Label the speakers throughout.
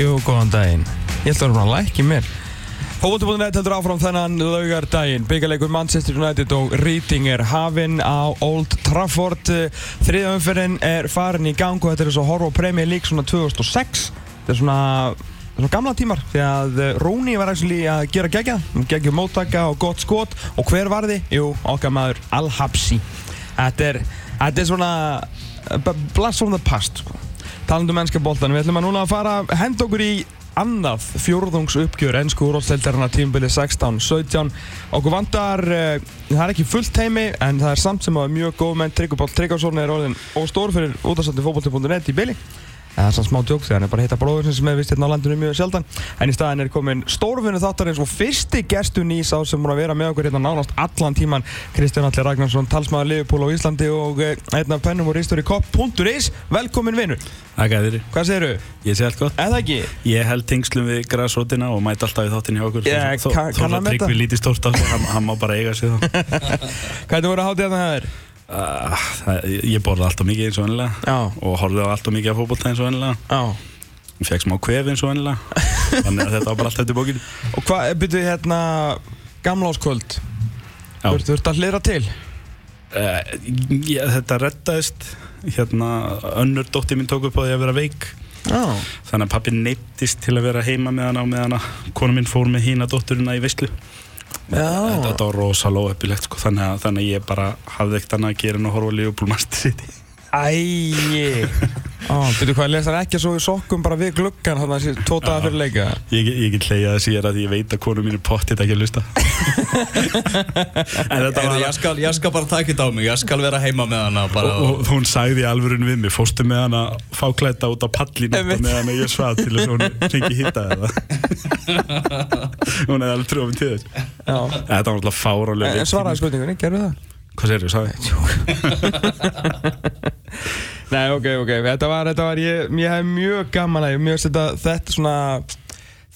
Speaker 1: Jú, góðan daginn. Ég ætla að vera bara að lækja mér. Fótbolti.net heldur áfram þennan laugardaginn. Byggjarleikur Manchester United og Reading er hafinn á Old Trafford. Þriða umferðin er farin í gang og þetta er svo horf á Premier League svona 2006. Þetta er svona, svona gamla tímar því að Rooney var að gera gegja. Gegja móttaka og gott skot. Og hver var þið? Jú, okkar maður Al-Habsi. Þetta er, þetta er svona blast from the past sko. Talandu um mennska bóltan, við ætlum að núna að fara að henda okkur í annað fjórðungsuppgjör ennsku úrvalsleildarinn að tímubili 16-17 okkur vandar, uh, það er ekki fullt heimi en það er samt sem að mjög góð menn. Tryggur Pál Tryggvarsson er orðin og stór fyrir útastandi fókbólti.net í byli það er svona smá djók þegar hann er bara að hitta bróður sem er vist hérna á landinu mjög sjaldan. En í staðin er komin stórfinu þáttarins og fyrsti gestu nýs á sem múið að vera með okkur hérna nánast allan tíman. Kristján Alli Ragnarsson, talsmaður Liverpool á Íslandi og einn af pennum og ristur í kopp.is Velkomin vinnur
Speaker 2: Takk að þér
Speaker 1: Hvað segir þú?
Speaker 2: Ég sé allt gott.
Speaker 1: Eða ekki?
Speaker 2: Ég held tengslum við græsrótina og mæti alltaf í þáttin hjá okkur.
Speaker 1: Ég
Speaker 2: Þó-
Speaker 1: kann-
Speaker 2: Þó
Speaker 1: kann
Speaker 2: það
Speaker 1: að
Speaker 2: tryggvi lítið stórt á hann, má bara eiga sig þá.
Speaker 1: Hvernig voru hátíðan það þér?
Speaker 2: Uh, Ég borði alltaf mikið eins og ennilega og horfði á alltaf mikið af fótbolta eins og ennilega Ég fekk smá kvef eins og ennilega Þannig að þetta var bara allt eftir bókinu
Speaker 1: Og hvað, byrjuðu hérna gamla áskvöld. Þú ert að hlera til?
Speaker 2: uh, ég, Þetta reddaðist hérna önnur dótti mín tók upp á því að vera veik.
Speaker 1: Já.
Speaker 2: Þannig að pappi neittist til að vera heima með hana og með hana. Konu mín fór með hína dótturina í veislu.
Speaker 1: Já.
Speaker 2: Þetta, var rosalega óöppilegt sko, þannig, þannig að ég bara hafði ekkert annað að gera en að horfa á Liverpool Master
Speaker 1: Æi. Á, byrju hvað, lesar ekki svo í sokkum bara við gluggan þannig að þessi daga fyrir leika?
Speaker 2: Ég, ég get hleyjað að sér að ég veit að konu mín er pottitt ekki að lusta En þetta
Speaker 3: Heyrðu,
Speaker 2: var
Speaker 3: ég, skal, ég skal bara taka þetta á mig, ég skal vera heima með hana bara
Speaker 2: og, og hún sagði í alvörun við mig fórstu með hana fáklæta út á pallin
Speaker 1: Einmitt.
Speaker 2: með hana ég svaf til þess að hún fengi hitta eða? Hún hefði alveg trúið til þess.
Speaker 1: Já.
Speaker 2: Þetta var alltaf fárálega
Speaker 1: En svaraði spurningunni, gerðu það?
Speaker 2: Hvað segir þú, sagði?
Speaker 1: Nei, ok, ok, þetta var, þetta var, ég, ég hef mjög gaman að, mjög þetta, þetta svona,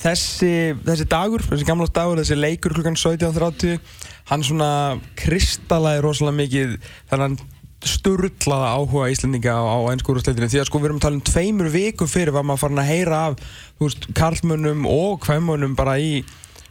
Speaker 1: þessi, þessi dagur, þessi gamla dagur, þessi leikur klukkan 17.30, hann svona kristallaði rosalega mikið þennan sturlaða áhuga Íslendinga á, á einskúrúsleitinu því að sko við erum að tala um tveimur vikum fyrir var maður farin að heyra af þú veist, karlmönnum og kvæmunum bara í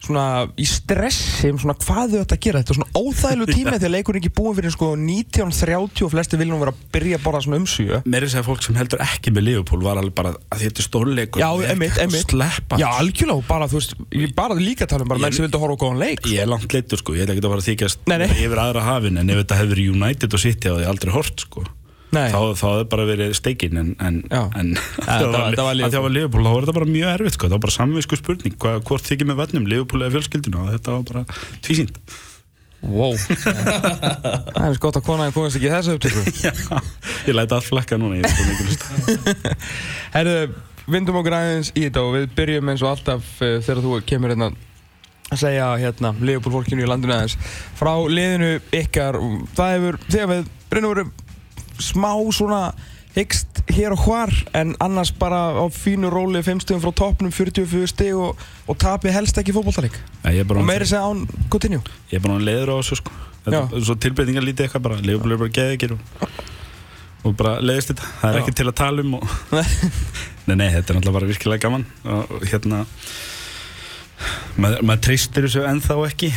Speaker 1: svona í stressi um svona hvað þau ætti að gera. Þetta er svona óþæglu tími því að leikurinn er ekki búin fyrir sko 1930 og flesti viljum vera að byrja að borða svona umsýju
Speaker 2: Meiri segja fólk sem heldur ekki með Liverpool var alveg bara að þetta er stórleikur
Speaker 1: Já,
Speaker 2: er að
Speaker 1: einmitt.
Speaker 2: Sleppa.
Speaker 1: Já, algjörlega, bara þú veist, ég bara líka tala um bara menn sem vildu horfa á góðan leik.
Speaker 2: Ég er langt leittur sko, ég ætla ekki að fara að þykjast yfir aðra hafin en ef þetta hefur United og City hefði ég aldrei hort sko þá, þá hefði bara verið steikinn en, en, en það
Speaker 1: var-
Speaker 2: var,
Speaker 1: var
Speaker 2: að
Speaker 1: Liverpool.
Speaker 2: Liverpool þá var þetta bara mjög erfitt sko, það var bara samvisku spurning Hva, hvort þykir með vönnum, Liverpool eða fjölskyldinu og þetta var bara tvísýnd
Speaker 1: wow. Það er svo gott að konaðin komast ekki þessu upptöku.
Speaker 2: Já, ég læti allt flekka núna ég er mikið lust
Speaker 1: Herðu, vindum okkur aðeins í þetta og við byrjum eins og alltaf uh, þegar þú kemur hérna að segja hérna Leopold fólkinu í landinu aðeins. Frá liðinu ykkar það hefur, þegar við reynum veru smá svona hyggst hér og hvar en annars bara á fínu róli 5 stöðum frá toppnum 44 stig og, og tapið helst ekki
Speaker 2: bara
Speaker 1: og meiri segja án continue
Speaker 2: Ég er bara hann leiður á þessu sko. Svo tilbreytingar lítið eitthvað bara. Er bara geðegir og, og bara leiðist þetta. Það er
Speaker 1: Já.
Speaker 2: ekki til að tala um og, Nei, nei, þetta er náttúrulega bara virkilega gaman. Og hérna maður mað treystir þessu ennþá ekki.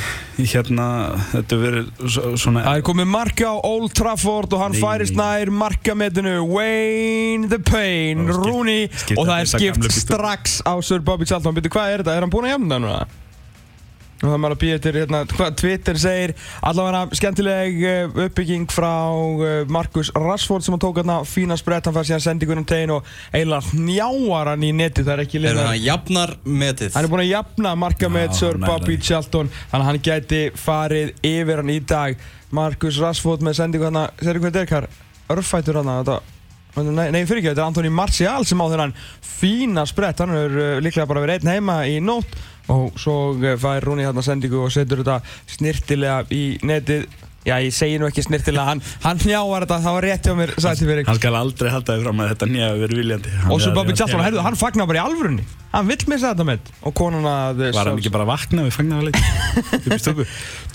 Speaker 2: Hérna, þetta verið svo- svona
Speaker 1: Það er komið marka á Old Trafford og hann
Speaker 2: Nei,
Speaker 1: færist nær markametinu. Wayne the Pain, Rooney. og það
Speaker 2: að
Speaker 1: er skipt strax á Sir Bobby Charlton. Býtu, hvað er þetta? Er hann búinn að það núna? Og það er maður að býja eftir hérna, hvað Twitter segir allavega skemmtileg uh, uppbygging frá uh, Marcus Rashford sem hann tók hérna fína sprett, hann fær síðan sendingunum tegin og eiginlega njáar hann í neti það er ekki
Speaker 3: Er
Speaker 1: liðna
Speaker 3: hann jafnar metið?
Speaker 1: Hann er búinn að jafna marka með
Speaker 2: Já,
Speaker 1: Sir. Bobby Charlton Þannig að hann gæti farið yfir hann í dag Marcus Rashford með sendingu hann Segir hvað þetta er kar? Örfætur hann þetta Nei, nei fyrir ekki, þetta er Antoni Martial sem á þennan fína sprett Hann er uh, líklega bara verið einn heima í nótt Og svo uh, fær Rúni hérna sendingu og setur þetta snirtilega í netið Já, ég segi nú ekki snirtilega, hann, hann hnjávar þetta, það var rétt hjá mér, sætti fyrir
Speaker 2: Hann skal aldrei halda þig fram að þetta nýja verið viljandi. Hann
Speaker 1: Og svo
Speaker 2: er-
Speaker 1: Bobby Charlton, herðu, hann fagnar bara í alvörunni. Hann vill missa þetta með og konan að
Speaker 2: Var hann ekki bara að vakna við stöku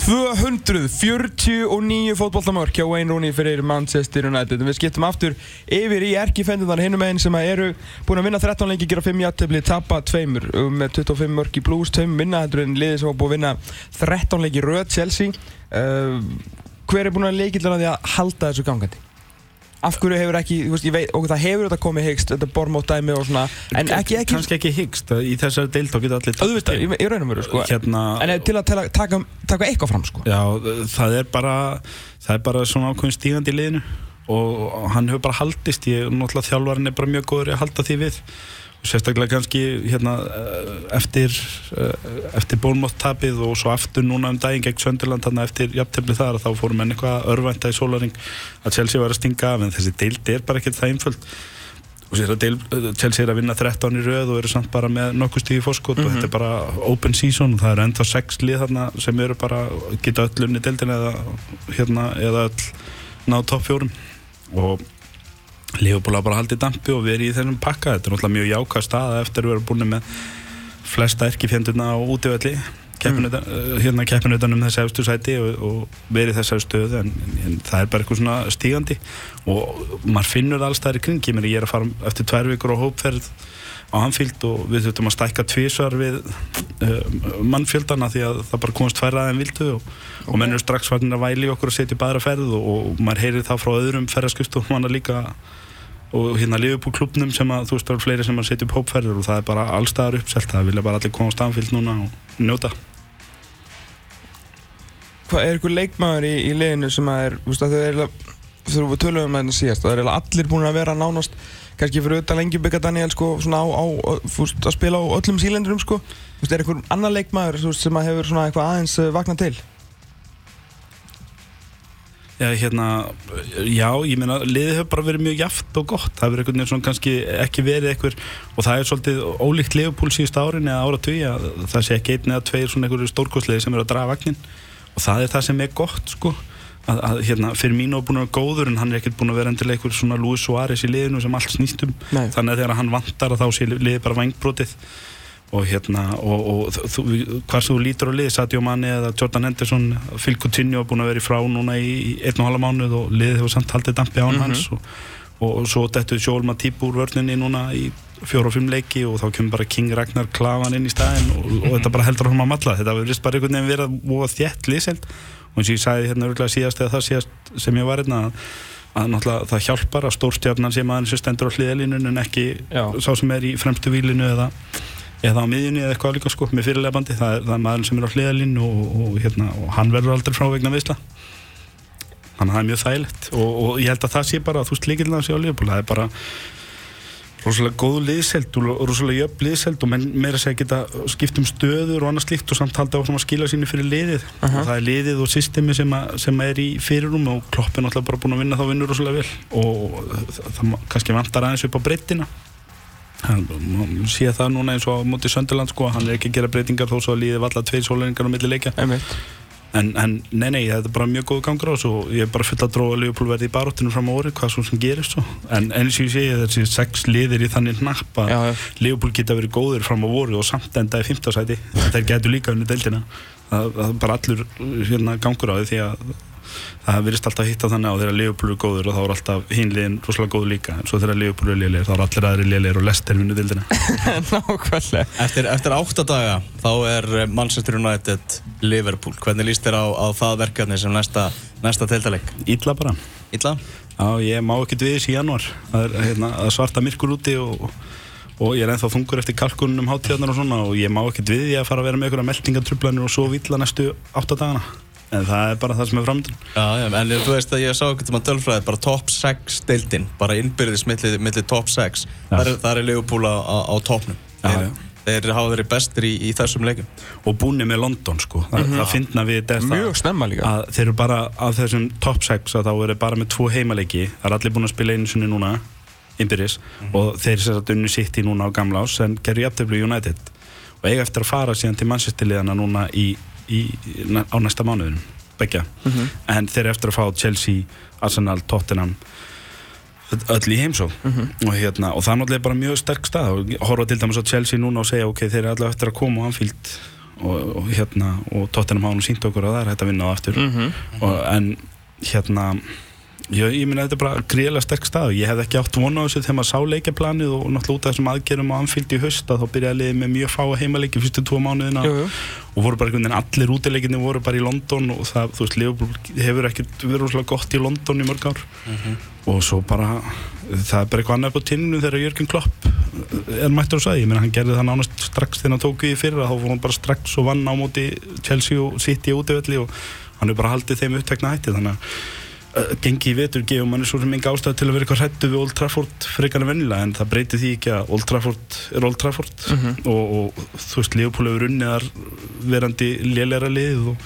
Speaker 1: 249 fótboltamörk hjá Wayne Rooney fyrir Manchester United. Við skiptum aftur yfir í erkifendunar hinnum einn sem eru búin að vinna 13 lengi, gera 5 jættefli, tapa 2 með 25 mörk í blues 2 minna heldur en liði sem var búin að vinna 13 lengi röð Chelsea. Uh, hver er búin að leikillega því að halda þessu gangandi? af hverju hefur ekki, veist, veit, og það hefur þetta komið hyggst, þetta bormótt dæmi og svona en ekki, ekki
Speaker 2: kannski ekki hyggst, í þessari deild þá geta allir
Speaker 1: auðvitað, í, í raunum veru sko.
Speaker 2: Hérna,
Speaker 1: en til að tala, taka, taka eitthvað fram sko.
Speaker 2: Já, það er bara það er bara svona ákveðin stígandi í liðinu. Og hann hefur bara haldist ég, náttúrulega þjálfarinn er bara mjög góður að halda því við sérstaklega kannski hérna, eftir eftir bólmátt-tapið og svo aftur núna um daginn gegn Sönderland þannig eftir jafntefni þar þá fórum enn eitthvað örvænta í sólaring að Chelsea var að stinga af en þessi deildi er bara ekkert það einföld og sér að deil, Chelsea er að vinna 13 í rauð og eru samt bara með nokkuð stíði fórskot mm -hmm. og þetta er bara open season og það eru ennþá 6 lið þarna sem eru bara geta öll unni deildin eða hérna eða öll ná topp fjórum og Leopold hafa bara haldið dampi og verið í þennum pakka þetta er náttúrulega mjög jákvæð staða eftir að vera búin með flesta erkifjendurna á útíðvelli mm. hérna keppinutan um þessi efstu sæti og, og verið þessari stöðu en, en það er bara eitthvað svona stígandi og maður finnur alls það kringi mér ég er að fara eftir tvær vikur á hópferð á Hanfield og við þurftum að stækka tvísvar við uh, mannfjöldana því að það bara komast tværað en vildu og, okay. og mennur strax farin að væli okkur að setja í bara ferð og, og maður heyrir það frá öðrum ferðarskust og manna líka og hérna Liverpool klubnum sem að þú veist það eru fleiri sem að setja upp hópferður og það er bara allstaðar uppselt. Það vilja bara allir koma á stanfild núna og njóta.
Speaker 1: Hvað er ykkur leikmaður í, í leginu sem að er, þú veist að þau er þegar við tölum um þetta síðast það er allir búin að vera nánast kannski fyrir auðvitað lengi byggja Daniel sko svona á, á að spila á öllum sílendurum sko. Þú veist er ykkur annar leikmaður veist, sem að hefur svona eitthvað aðeins eh, vaknað til
Speaker 2: Já, hérna, já, ég meina, liðið hefur bara verið mjög jaft og gott, það hefur einhvern veginn kannski ekki verið einhver, og það er svolítið ólíkt liðupúl síðust árin eða ára tugi að það sé ekki einn eða tveir svona einhverju stórkostliði sem eru að draga vagnin og það er það sem er gott, sko, að, að hérna, fyrir mínu er búin að vera góður en hann er ekkert búin að vera endilega einhver svona Luis Suárez í liðinu sem allt snýstum, þannig að þegar hann vantar að þá sé liðið bara vangbrótið og hérna og, og þú, hvað sem þú lítur á lið Sadio Mane eða Jordan Henderson Phil Coutinho búin að vera í frá núna í einn og halva mánuð og liðið hefur samt haldið dampi án mm -hmm. hans og, og, og svo dettuð Sjól Matip úr vörnunni núna í fjóru og fimm leiki og þá kemur bara King Ragnar Klavan inn í staðin og þetta bara heldur hann að matla þetta verður bara einhvern veginn verið að búa þjætt liðselt og eins og ég sagði hérna örgulega síðast eða það síðast sem ég var hérna að náttúrulega það hjálpar að stórstjarnan sem aðeins stendur á hliðalínun en ekki Já. sá sem er í fremstu vílinu eða eða á miðjunni eða eitthvað líka sko með fyrirlega bandi, það er, það er maður sem er á hliðalinn og, og, hérna, og hann verður aldrei frá vegna viðsla þannig að það er mjög þægilegt. Og, og ég held að það sé bara að þú slikir það sé á liðból, það er bara rosalega góð liðselt og rosalega jöfn liðselt og meira segja geta skipt um stöður og annað slikt og samt halda á að skila sínu fyrir liðið. Uh -huh. og það er liðið og systemi sem, a, sem er í fyrirum og kloppin alltaf bara búin að vinna þá vinnur rosalega vel. Og það, það kannski vantar aðeins upp á breyttina hann sé það núna eins og á móti Sönderland sko, hann er ekki að gera breytingar þó svo að líði valla tveir sólæringar á milli leikja. En, en nei nei, þetta er bara mjög góð gangur á þessu og ég er bara full að dróða Leopold verði í baróttinu fram á orði, hvað svo sem gerist svo. en eins og ég segi þessi sex liðir í þannig napp að Leopold geta verið góður fram á orði og samt enda í 15. sæti. Þeir getur líka unni deildina. Það er bara allur hérna, gangur á því að það verist alltaf hitt á þannig á þegar Leopold er góður og þá er alltaf hinliðin rosalega góð líka. En svo þegar Leopold er liðleir þá er allir aðri liðleir og Lester vinnu dildina
Speaker 1: Nákvæmlega.
Speaker 3: Eftir, eftir átta daga þá er Manchester United Liverpool. Hvernig líst þér á, á það verkefni sem næsta, næsta teltaleg?
Speaker 2: Ítla bara.
Speaker 3: Ítla?
Speaker 2: Já, ég má ekkert við þessi í januar það er hérna, svarta myrkur úti og, og ég er ennþá þungur eftir kalkunum hátíðarnar og svona og ég má ekkert við ég að fara að vera með en það er bara það sem er framöndan
Speaker 3: Já, já, en þú veist að ég sá ekkert um að tölfræði bara top 6 deildin, bara innbyrðis millir milli top 6, það er, er Leopold á, á, á topnum þeir, þeir hafa verið bestir í, í þessum leikum
Speaker 2: og búinni með London sko. Það, mm -hmm. það finna við þetta.
Speaker 1: Mjög snemma líka.
Speaker 2: Að þeir eru bara af þessum top 6 að þá eru bara með tvo heimaleiki. Það er allir búin að spila einu sinni núna innbyrðis. Mm -hmm. og þeir sér að unni sitt í núna á gamla ás en gerur jæfteflu United. Og eiga eftir að fara síðan til Manchester liðana núna í í, á næsta mánuðin begja mm -hmm. en þeir eru eftir að fá Chelsea, Arsenal, Tottenham öll í heimsók og, hérna, og það er náttúrulega bara mjög sterk stað. Og horfa til dæmis á Chelsea núna og segja ok, þeir eru allavega eftir að koma á Anfield og, og hérna, og Tottenham hafa nú sínt okkur að það er hægt að vinna á aftur. Og, en hérna ég, ég minna þetta er bara gríðilega sterk stað ég hef ekki átt vona á þessu þegar maður sá leikjaplanið og náttúrulega út af þessum aðgerum á Anfield í haust að þá byrjaði liðið með mjög fáa heimaleiki fyrstu tvo mánuðina
Speaker 1: Jú, jú.
Speaker 2: og voru bara einhvern veginn allir útileikinni voru bara í London og það, þú veist, Liverpool hefur ekkert verið rosalega gott í London í mörg ár. Og svo bara það er bara eitthvað annað upp á tinninu þegar Jörgen Klopp er mættur að sagði, ég meina hann gerði það nánast strax þegar hann tók við í fyrra, þá fór hann bara strax og vann á móti Chelsea og City útivelli og hann hefur bara haldið þeim upptekna hætti. Þannig að uh, gengi í vetur gefur manni svo sem enga ástæð til að vera eitthvað hrættu við Old Trafford frekar en vennilega en það breytir því ekki að Old Trafford er Old Trafford. Og, og þú veist, Leopold hefur unniðar verandi lélæra lið og,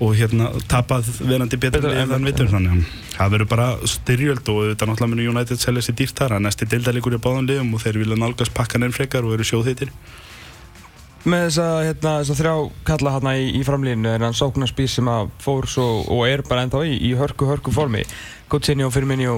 Speaker 2: og hérna tapað verandi
Speaker 1: Betra,
Speaker 2: lið
Speaker 1: en-
Speaker 2: þann vitur þannig að það verður bara styrjöld og þetta náttúrulega munir United selja sér dýrt þar að næsti deildalegur í báðan liðum og þeir vilja nálgast pakkan enn frekar og eru sjóðhittir
Speaker 1: Með þessa, hérna, þessa þrjá kalla hérna í, í framlínu er hann sóknarspís sem að fór svo og er bara ennþá í, í hörku hörku formi. Coutinho fyrir Minio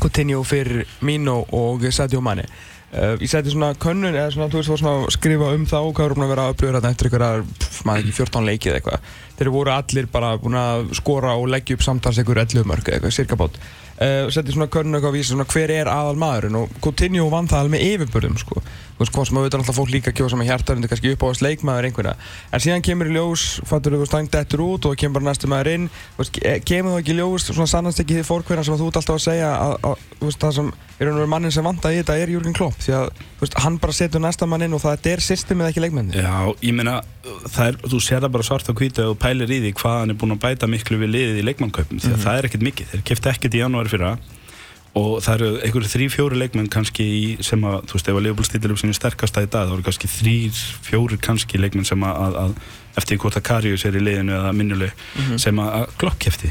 Speaker 1: Coutinho fyrir Mino og Sadio Mane. Uh, Ég seti svona könnun eða svona, þú veist, fór svona að skrifa um þá hvað eru búin að vera að upplöður hérna eftir einhverjar, pff, maður ekki 14 leikið eða eitthvað. Þeir voru allir bara búin að skora og leggja upp samtals einhver 11 mörg eitthvað, cirka bát. Uh, Seti svona könnun eitthvað að vísa svona hver er aðal maðurinn og Coutinho vann það alveg með yfirbörðum sko þú veist, hvað sem að auðvitað alltaf fólk líka kjósa með hjartarundir kannski upp á þess leikmaður einhverja. En síðan kemur í ljós, fattur þú veist, hann dettur út og kemur bara næstu maður inn. Þú veist, ke- kemur það ekki í ljós, svona sannast ekki þið fórkverðan sem að þú ert alltaf að segja að, að þú veist, það sem er veru mannin sem vantar í þetta er Jürgen Klopp. Því að þú veist, hann bara setur næsta mann inn og það er systemið ekki leikmenni
Speaker 2: Já, ég meina, það er, þú sér það bara svart og hvítið og pælir í því hvað hann er búinn að bæta miklu við liðið í leikmannkaupum. Því að það er ekkert mikið, þeir kefti ekkert í janúari fyrra og það eru einhverju þrý, fjóri leikmenn kannski í, sem að, þú veist, ef að Leopold stillir upp sinni sterkasta í dag, þá eru kannski þrýr, fjóri kannski leikmenn sem að, að, að eftir hvort að Karius er í liðinu eða minnuleg sem að, að Klopp kefti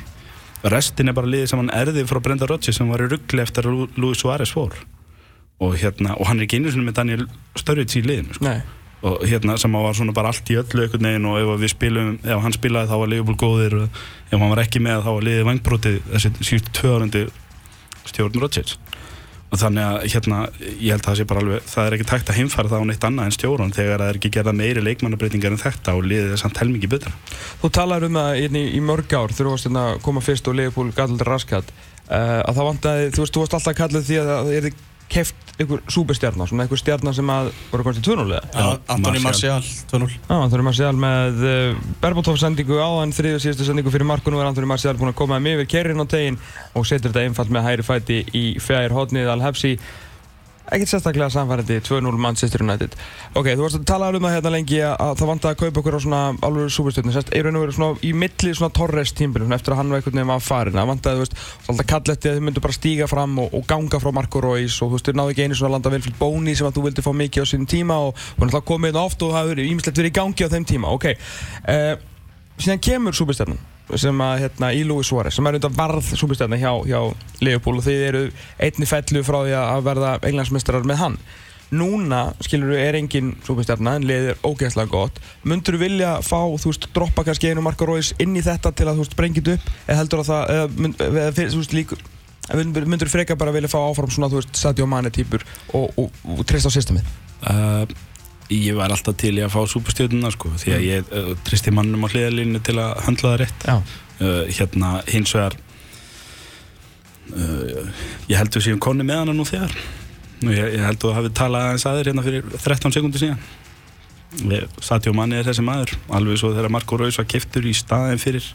Speaker 2: restin er bara liðið sem hann erði frá Brenda Rodgers sem var í ruggli eftir að Lu- Luis Suárez fór. Og, hérna, og hann er ekki einu sinni með Daniel Sturridge í liðinu sko. Og hérna sem að var svona bara allt í öllu einhvern veginn og ef að við spilum, ef hann spilaði þá var Liverpool góðir ef hann var ekki með þá var liðið vangbrótið þessi síðustu tvö stjórn Rodgers og þannig að hérna, ég held að það sé bara alveg það er ekki tækt að heimfæra það á neitt annað en stjórn þegar það er ekki gerða meiri leikmannabreitingar en þetta og liðið er samt helmingi betra.
Speaker 1: Þú talar um það hérna í, í mörg ár þú varst hérna að koma fyrst og Leopold gallur raskat uh, að það þú veist, þú varst alltaf að kalla því að það er keft einhver súperstjarnar, svona einhver stjarnar sem að voru konstið tvönulega
Speaker 3: Já, Antoni.
Speaker 2: Martial,
Speaker 3: 2-0
Speaker 1: Já, Antoni Marcial með uh, Berbatov sendingu á hann, þriðu síðustu sendingu fyrir Marko nú er Antoni Marcial búinn að koma með yfir kerrin á tegin og setur þetta einfalt með hægri fæti í fjær hodnið Al-Hebsi ekkert sérstaklega samfærandi 2-0 Manchester United. Ok, þú varst að tala um það hérna lengi að, að það vant að kaupa okkur á svona alveg súperstöðni sérst, er raun og verið svona í milli svona Torres tímbilum eftir að hann var einhvern veginn var farin það vant að þú veist, alltaf kalla eftir að þau myndu bara stíga fram og, og ganga frá Marco Reus og þú veist, þau náðu ekki einu svona að landa Vilfried Bóni sem að þú vildi fá mikið á sínum tíma og hún er alltaf komið inn oft og það hefur ímislegt verið í gangi á þeim tíma. Ok, uh, sem að hérna í Luis Suárez sem er undan varð súperstjarnan hjá, hjá Leopold og þið eru einni fellu frá því að verða englandsmestrar með hann. Núna, skilur við, er engin súperstjarnan en liðið er ógeðslega gott. Myndur þú vilja fá, þú veist, droppa kannski einu Marko Róis inn í þetta til að, þú veist, þetta upp? Eða heldur að það, eða, mynd, eða, þú veist, líkur myndur, myndur freka bara vilja fá áfram svona, þú veist, Sadio Mane típur og, og, og, og treysta á systemið?
Speaker 2: Uh, ég var alltaf til í að fá súpustjórnuna sko, því að ég uh, tristi mannum á hliðalínu til að höndla það rétt. Uh, hérna hins vegar uh, ég held að við séum konni með hana nú þegar. Og ég, ég held að hafi talað aðeins aðeir hérna fyrir 13 sekundur síðan. Við- Sadio Mani er þessi maður alveg svo þegar Marco Reus var keftur í staðin fyrir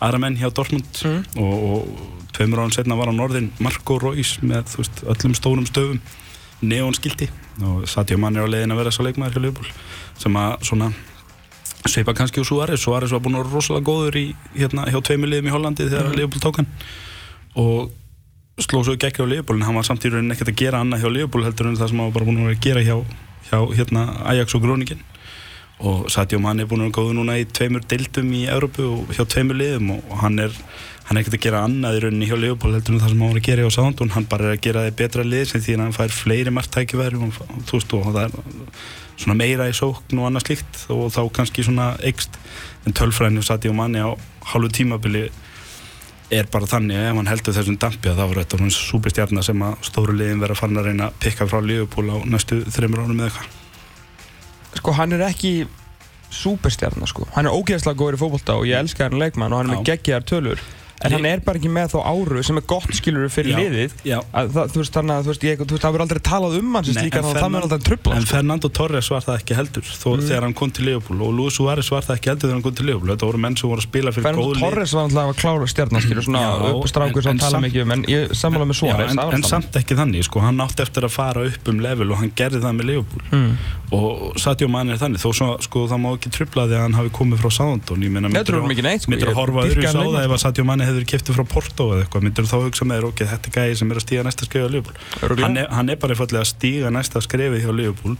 Speaker 2: aðra menn hjá Dortmund.
Speaker 1: Mm.
Speaker 2: og, og tveimur árum setna var hann orðin Marco Reus með veist, öllum stórum stöfum neonskildi og Sadio Mani er á leiðin að vera svo leikmaður hjá Liverpool sem að svona sveipa kannski úr Suárez. Suárez var búinn að vera rosalega góður í, hérna, hjá tveimur liðum í Hollandi þegar mm. Liverpool tók hann. Og sló svo ekki á Liverpool en hann var samt í rauninni ekkert að gera annað hjá Liverpool heldur en það sem hann var bara búinn að vera að gera hjá, hjá hérna, Ajax og Gróningin og Sadio Mane er búinn að vera góður núna í tveimur deildum í Európu og hjá tveimur liðum og hann er hann er ekkert að gera annað í rauninni hjá Liverpool heldur en það sem hann var að gera hjá Southampton hann bara er að gera þið betra lið sem því að hann fær fleiri margtækifæri og þú veist og það er svona meira í sókn og annað slíkt og þá kannski svona eikst en tölfræðinu Sadio Mane á hálfu tímabili er bara þannig ef hann heldur þessum dampi að þá er þetta hún súpistjarnar sem að stóru liðin vera farin að reyna að pikka frá Liverpool á næstu þreymur árum eða eitthvað
Speaker 1: Sko, hann er ekki súperstjarnar, sko. Hann er ógeðslega góður í fótbolta og ég elska hann leikmann og hann er með
Speaker 2: Já.
Speaker 1: geggjaðar tölur. En hann er bara ekki með þá áru sem er gott skilur fyrir
Speaker 2: Já,
Speaker 1: liðið.
Speaker 2: já.
Speaker 1: Að, það, þú veist, þannig að þú veist, ég, þú veist, það verður aldrei talað um hann
Speaker 2: Nei,
Speaker 1: slíkan
Speaker 2: en
Speaker 1: og það verður aldrei trubla,
Speaker 2: En
Speaker 1: sko.
Speaker 2: Fernando Torres var það ekki heldur þó, þegar hann kom til Liverpool og Luis Suárez var það ekki heldur þegar hann kom til Liverpool þetta voru menn sem voru að spila fyrir
Speaker 1: Fernando
Speaker 2: góð lið
Speaker 1: Torres var alltaf að klára stjarnar, skilur, svona uppstrákur sem tala mikið um, en ég sammála með Suárez,
Speaker 2: en, en samt ekki þannig sko, hann átti eftir að fara upp um level og hann gerði það með Liverpool
Speaker 1: Mm.
Speaker 2: og Sadio Hefur kiftið frá Porto eða eitthvað myndir þá hugsa með þér ok, þetta er gæði sem er að stíga næsta skrifa á Liverpool hann er, hann er bara einfallega að stíga næsta skrifið hjá Liverpool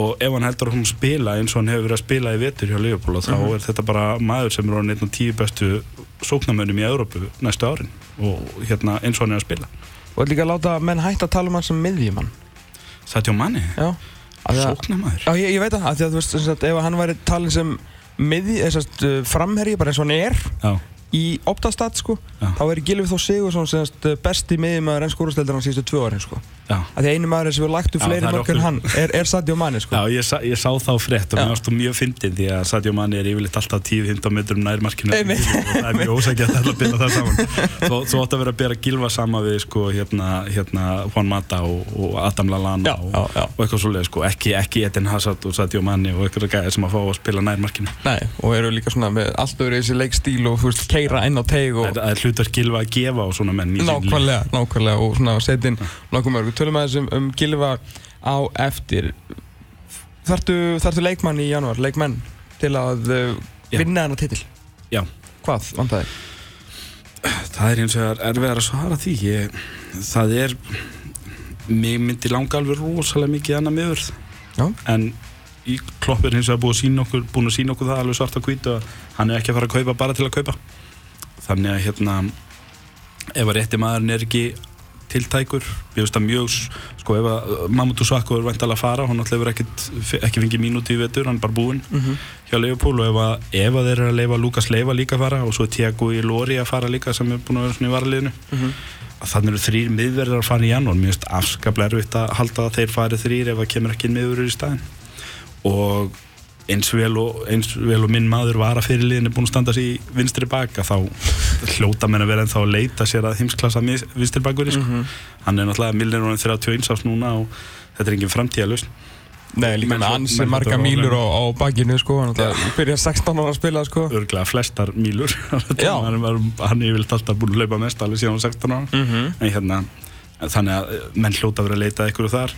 Speaker 2: og ef hann heldur að hún spila eins og hann hefur verið að spila í vetur hjá Liverpool og þá
Speaker 1: Mhm.
Speaker 2: er þetta bara maður sem er á einn og tíu bestu sóknamönnum í Európu næstu árin og hérna eins og hann er að spila
Speaker 1: Og líka að láta menn hætta að tala um hann sem miðjumann.
Speaker 2: Sadio Mane,
Speaker 1: Já.
Speaker 2: Sóknamæður
Speaker 1: Já, ég, ég veit það, því að þú veist, ef hann væri talin sem miði, eða sagt, uh, framherji, bara eins og hann er
Speaker 2: Já,
Speaker 1: í Optastad, sko,
Speaker 2: Já.
Speaker 1: þá er Gilvi Þó Sigursson uh, besti miðjumæður enn skórasteldur hann síðustu tvö árin, sko.
Speaker 2: já
Speaker 1: Af því að einu maður sem við
Speaker 2: Já,
Speaker 1: fleiri
Speaker 2: það er
Speaker 1: mörg en hann er, er Sadio Mane, sko.
Speaker 2: Já, ég, sa, ég sá þá frétt og mér varst þú mjög fyndin því að Sadio Mane er yfirleitt alltaf 10-15 metrum nær markinu
Speaker 1: Einmitt.
Speaker 2: og það er mjög ósækja að ætla að byrja það saman Þú þú átt að vera að bera gilva sama við sko, hérna, hérna Juan Mata og, og Adam Lallana og, og eitthvað svoleið sko. ekki, ekki Eden Hazard og Sadio Mane og eitthvað gæði sem að fá að spila nær markinu
Speaker 1: Nei, og eru líka svona með allt keira inn á teig og...
Speaker 2: Það er- hlutar gilva að gefa á svona menn í sín lið.
Speaker 1: Nákvæmlega, nákvæmlega og svona setja inn nokkuð mörg. Tölum aðeins um, um Gilva á eftir. Þartu, þartu leikmann í janúar, leikmenn, til að uh, vinna hennar titil?
Speaker 2: Já.
Speaker 1: Hvað, vantaði?
Speaker 2: Það er eins og það er erfiðar að svara því ég, það er mig myndi langa alveg rosalega mikið annað miður
Speaker 1: Já.
Speaker 2: en í klopp er hins vegar búið að sína okkur búin að sína okkur það alveg svart að hvítu að hann er ekki að fara að kaupa bara til að kaupa þannig að hérna ef að rétti maðurinn er ekki tiltækur, ég veist að mjög sko ef að Mamutu Sakko er væntalega að fara hann alltaf hefur ekkit, ekki fengið mínúti í vetur, hann er bara búinn
Speaker 1: Mm
Speaker 2: hjá Leopold og ef að, ef að þeir eru að leifa Lukas Leifa líka að fara og svo er Tiago í Lóri að fara líka sem er búin að vera svona í varaliðinu.
Speaker 1: Mhm.
Speaker 2: að þannig eru þrýr miðverðar að fara í janúar. Mér finnst afskaplega erfitt að halda að þeir fari þrýr ef að kemur ekki miðverður í staðin og eins vel og, eins vel og minn maður var að fyrirliðin er búin að standa sér í vinstri baka þá hljóta menn að vera ennþá að leita sér að heimsklassa vinstri bakur sko.
Speaker 1: Mhm.
Speaker 2: hann er náttúrulega millinur 31 árs núna og þetta er engin framtíðalust
Speaker 1: Nei, líka með
Speaker 2: svo-
Speaker 1: ansi
Speaker 2: menn
Speaker 1: marga mílur á, á bakinu, sko, hann ætlaði að byrja 16 ára að spila, sko.
Speaker 2: örglega flestar mílur
Speaker 1: Já.
Speaker 2: hann, hann er yfirleitt alltaf búin að laupa mest alveg síðan hann var 16 ára
Speaker 1: Mm
Speaker 2: en hérna, þannig að menn hljóta að vera að leita ykkur þar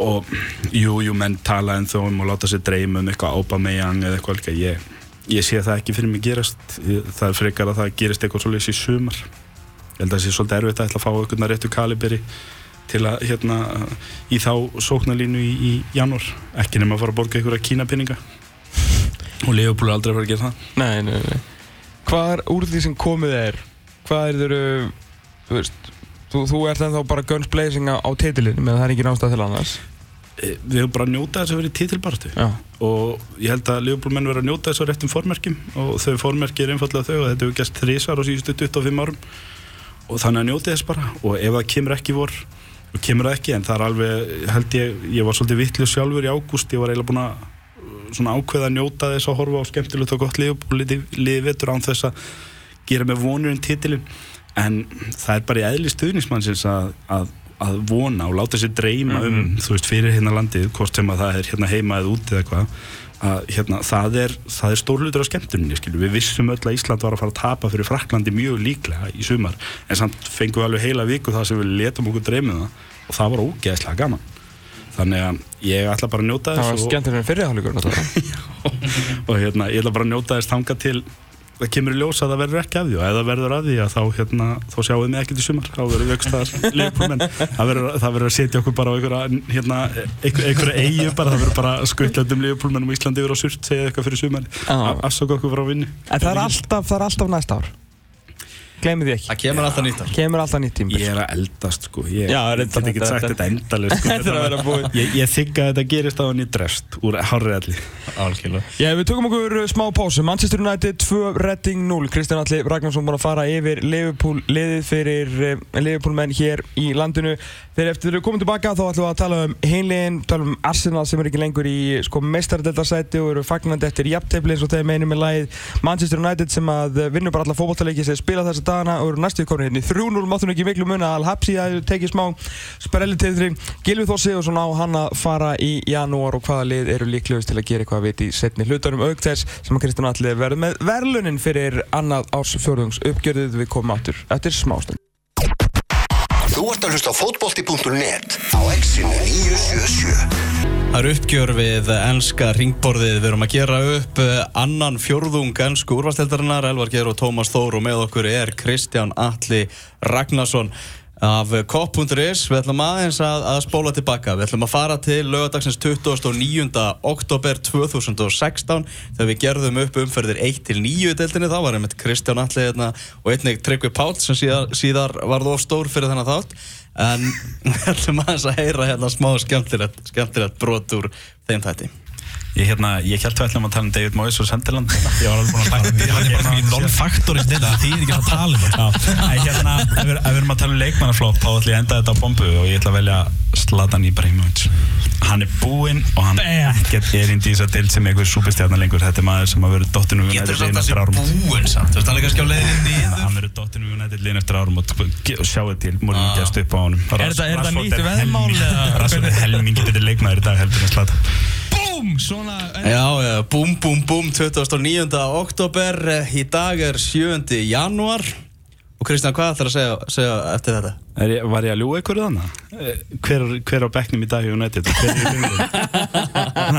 Speaker 2: og jú, jú, menn tala en þó um að láta sér dreyma um eitthvað ábameyjan eða eitthvað líka, ég, ég sé það ekki fyrir mig gerast, það er frekar að það gerist eitthvað svolítið í sumar. Ég held að það sé svolítið erfitt að ætla að fá eitthvað réttu kaliberi til að hérna í þá sóknarlínu í, í janúar, ekki nema að fara að borga ykkur að kína pinninga og Leopold er aldrei að fara að gera það.
Speaker 1: Nei, nei, nei. Hvað er úr því sem komið er, hvað er þeirru, þú veist, þú, þú ert ennþá bara guns blazing á, titilinu, menn það er ekki nástað til annars.
Speaker 2: Eh, við höfum bara að njóta þess að vera í titilbartu og ég held að Leopold menn vera að njóta þess á réttum formerkjum. Og þau formerki er einfallega þau og þetta hefur gæst þrísar á síðustu 25 árum. Og þannig að njóti þess bara. Og ef það kemur ekki vor og kemur það ekki. En það er alveg held ég, ég var svolítið vittlust sjálfur í ágúst, ég var eiginlega búin að uh, svona ákveða að njóta þess að horfa á skemmtilegt og gott liði vettur án þess að gera með vonur en titilin en það er bara í eðli stuðnismannsins að, að, að vona og láta sér dreyma um, þú veist, fyrir hérna landið hvort sem að það er hérna heima eða úti eða eitthvað að hérna, það er, er stór hlutur á skemmtuninni, skilju, við vissum öll að Ísland var að fara að tapa fyrir Fraklandi mjög líklega í sumar, en samt fengum við alveg heila viku það sem við letum okkur dreymið það og það var ógeðslega gaman. Þannig að ég ætla bara að njóta
Speaker 1: Það var
Speaker 2: þess og,
Speaker 1: náttúrulega.
Speaker 2: og hérna, ég ætla bara að njóta þess þanga til það kemur í ljós að það verður ekki af því og ef það verður af því að þá, hérna, þá sjáum við mig ekkert í sumar. Þá verður við aukstaðar leifbúrmenn það verður, að setja okkur bara á einhverja, hérna, einhver, einhverja eigu bara, það verður bara skuttlöndum leifbúrmennum í Íslandi yfir á surt segja eitthvað fyrir sumar afsaka okkur frá vinnu.
Speaker 1: En það er alltaf, það er alltaf næsta ár. Glemir því ekki
Speaker 3: Það kemur alltaf nýtt ár
Speaker 1: Kemur alltaf nýtt tíma
Speaker 2: Ég er að eldast sko Ég get ekki sagt
Speaker 1: þetta-
Speaker 2: endalist sko.
Speaker 1: Þetta er að vera búið.
Speaker 2: Ég, ég þykka að þetta gerist á hann í drest Úr hárriðalli
Speaker 3: Algjörlega
Speaker 1: Já, við tökum okkur uh, smá pásu. Manchester United 2, Reading 0. Kristján Alli Ragnarsson búinn að fara yfir Liverpool liðið fyrir uh, Liverpool menn hér í landinu. Þegar eftir við komum tilbaka þá ætlum við að tala um heimlegin, tala um Arsenal sem er ekki lengur í sko mestaradeldarsæti og eru fagnandi eftir jafntefli eins og þeim einum með lagið. Manchester United sem að vinnur bara alla fótballtaleiki sem spila þessa dagana og eru næstu í 3-0 máttunum ekki miklu mun að Al-Hapsi að tekið smá sprelli til því Gilvi Þór Sigursson á hann að fara í janúar og hvaða lið eru líklegust til að gera eitthvað vit í setni hlutunum auk þess sem að Kristján Alli verður með verlunin fyrir annað árs fjörðungs uppgjörðið við komum áttur eftir smástund.
Speaker 4: Þú ert að hlusta á fótbolti.net á exinu 977
Speaker 3: Það er uppgjör við ennska ringborðið. Við erum að gera upp eh, annan fjórðung ennsku úrvarsteldarinnar. Elvar Geir og Tómas Þór og með okkur er Kristján Alli Ragnarsson af Kopp.is. Við ætlum aðeins að, að spóla tilbaka. Við ætlum að fara til lögadagsins 29. oktober 2016 þegar við gerðum upp umferðir 1 til 9 deildinni. Þá var einmitt Kristján Alli hérna, og einnig Tryggvi Páll sem síðar, síðar varð of stór fyrir þennan þátt. En við ætlum aðeins að heyra hérna smá skemmtilegt, skemmtilegt brot úr þeim þætti.
Speaker 2: Ég, hérna, ég held að við ætlum að tala um David Moyes og Sunderland. Ég var alveg búin að taka
Speaker 5: Hann er bara í þetta, það þýðir ekki að tala um
Speaker 2: Æ, hérna, ef við, ef við erum að tala um leikmannaflóp þá ætlum ég að enda þetta á bombu og ég ætla að velja Zlatan Ibrahimovic. Hann er búinn og hann ekkert er indi í þess að deild sem einhver súpistjarnar lengur. Þetta er maður sem að verið dottinu við
Speaker 5: Getur
Speaker 2: United
Speaker 5: samt
Speaker 2: liðin
Speaker 5: að
Speaker 2: eftir
Speaker 5: sé
Speaker 2: árum
Speaker 5: búinn samt, þú veist, hann er kannski á leiðinni í
Speaker 2: Hann verið dottinu við United liðin eftir árum og sjáu til, múlum ekki að stuppa á honum.
Speaker 5: Er Búm! Svona...
Speaker 3: Já, já, búm, búm, búm, 29. oktober, eh, í dag er 7. janúar og Kristján, hvað ætlar að segja, segja eftir þetta?
Speaker 2: Er ég, var ég að ljúa ykkur þannig? Hver, hver á bekknum í dag í United og hver er í ringunum?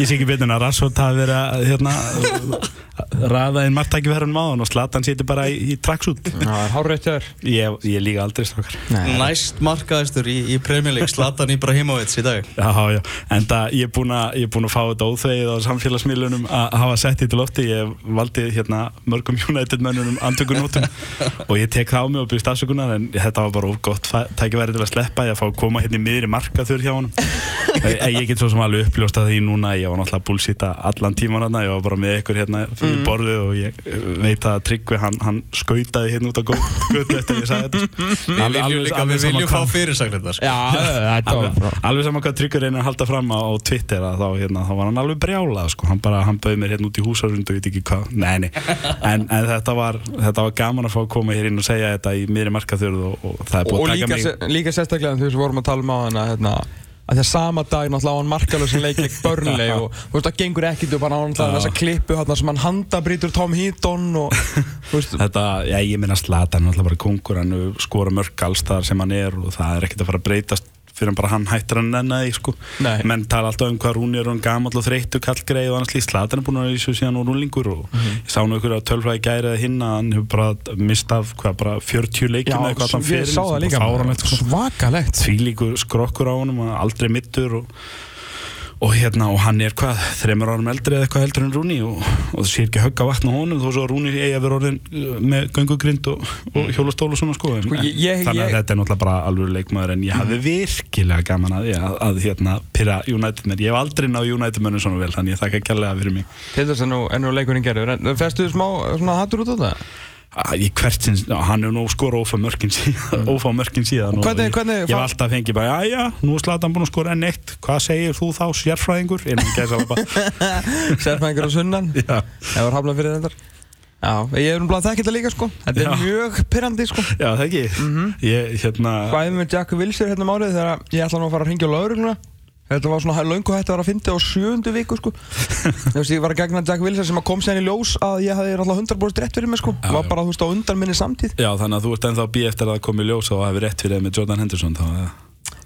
Speaker 2: ég sé ekki betur en að Rassford hafi verið að hérna, raða inn margtækifærunum á hann og Zlatan sýti bara í, í traksút
Speaker 1: Það er hárreitt þér.
Speaker 2: ég, ég líka aldrei stokkar
Speaker 3: Næst markaðistur í, í Premier League, Zlatan Ibrahimovic í dag.
Speaker 2: Já, já, en það ég er búinn að, ég búinn að fá þetta óþvegið á samfélagsmiðlunum að hafa sett til lofti ég valdi hérna mörgum United mönnunum andökunótum og ég tek það á mig og byrja stafsökunar en þetta var bara of gott tækifæri til að sleppa ég að fá að koma hérna í miðri markaþur hjá honum. Ég, ég get svo sem alveg uppljóst að því núna ég var náttúrulega búlsýta allan tíman hérna, ég var bara með ykkur hérna fyrir borðu og ég eh, veit að Tryggvi hann, hann skautaði hérna út á götu eftir ég sagði þetta.
Speaker 3: Við viljum líka, við viljum fá
Speaker 1: þetta var
Speaker 2: alveg, saman hvað Tryggur reynir að halda fram á, á Twitter að þá, hérna, þá var hann alveg brjálað sko. hann bara, hann bauð mér hérna út í húsarund og veit ekki hvað, nei, nei. En, en þetta, var, þetta var gaman að fá að koma hér inn og segja þetta í miðri markaþjörð og, og það er búið
Speaker 1: Og
Speaker 2: að
Speaker 1: líka,
Speaker 2: taka mig
Speaker 1: se- líka sérstaklega þegar við vorum að tala um á hana hérna, að því að sama dag náttúrulega á hann markalösa leik leik börnleg og þú veist það gengur ekkit og bara á hann
Speaker 2: Já.
Speaker 1: þessa klippu hérna sem hann handabrýtur Tom Heaton og
Speaker 2: Þetta, já, ég minna hann er alltaf bara kongur, hann skorað mörg alls þar sem hann er og það er ekkert að fara að breytast fyrir hann bara hann hættir hann enna því, sko. Menn tala alltaf um hvað Rúni er hann gamall og þreyttu kallgreið og annars líst Slatan er búin að þessu síðan og rúlingur og
Speaker 1: Mhm.
Speaker 2: ég sá nú ykkur að tölfræði gæri eða hinn að hann hefur bara mist af hvað, bara 40 leikjum eða eitthvað allan
Speaker 1: ég
Speaker 2: ferilinn,
Speaker 1: sá það líka
Speaker 2: sko.
Speaker 1: Svakalegt
Speaker 2: því líkur skrokkur á og aldrei mittur og, og hérna og hann er hvað, þreymur árum eldri eða eitthvað eldri en Rúni og, og það sé ekki högg að vatna honum þó svo að Rúni eigi að vera orðin uh, með göngugrind og, og hjólastól og svona sko en,
Speaker 1: Sko, ég- ég-
Speaker 2: þannig að
Speaker 1: ég-
Speaker 2: þetta er náttúrulega bara alveg leikmaður en ég hafði virkilega gaman að því að, að hérna pyrra United menn, ég hef aldrei náð United mönnum svona vel þannig ég þakka kærlega fyrir mig.
Speaker 1: Til þess að nú, en nú leikurinn gerður. En festu smá svona hattur út á það?
Speaker 2: Að ég hvert sinns, já, hann er nú skora ófá mörkin síðan, ófá mörkin síðan og
Speaker 1: Hvernig-
Speaker 2: ég,
Speaker 1: hvernig
Speaker 2: ég
Speaker 1: fa-
Speaker 2: hef alltaf fengið bara, já já, nú er Zlatan búin að skora enn eitt. Hvað segir þú þá, sérfræðingur? Innan gæsa bara,
Speaker 1: Sérfæðingur á sunnan?
Speaker 2: Já,
Speaker 1: Það var haflað fyrir þetta? Já, ég er um blað þekkt þetta líka sko. Þetta er
Speaker 2: Já.
Speaker 1: mjög pyrrandi sko.
Speaker 2: Já það ekki. Ég, hérna,
Speaker 1: Bæðið með Jack Wilson hérna um árið þegar ég ætla nú að fara að ringja á laurugluna Þetta var svona löngu hægt að vera að finna á sjöndu viku sko. Þú veist, ég var að gegna Jack Wilson sem að kom sér í ljós að ég hafði náttúrulega 100% rétt fyrir mig sko.
Speaker 2: Já,
Speaker 1: Var bara, þú veist, á undan minni samtíð.
Speaker 2: Já þannig að þú ert ennþá býja eftir að það komi ljós og hafi rétt fyrir það með Jordan Henderson þá,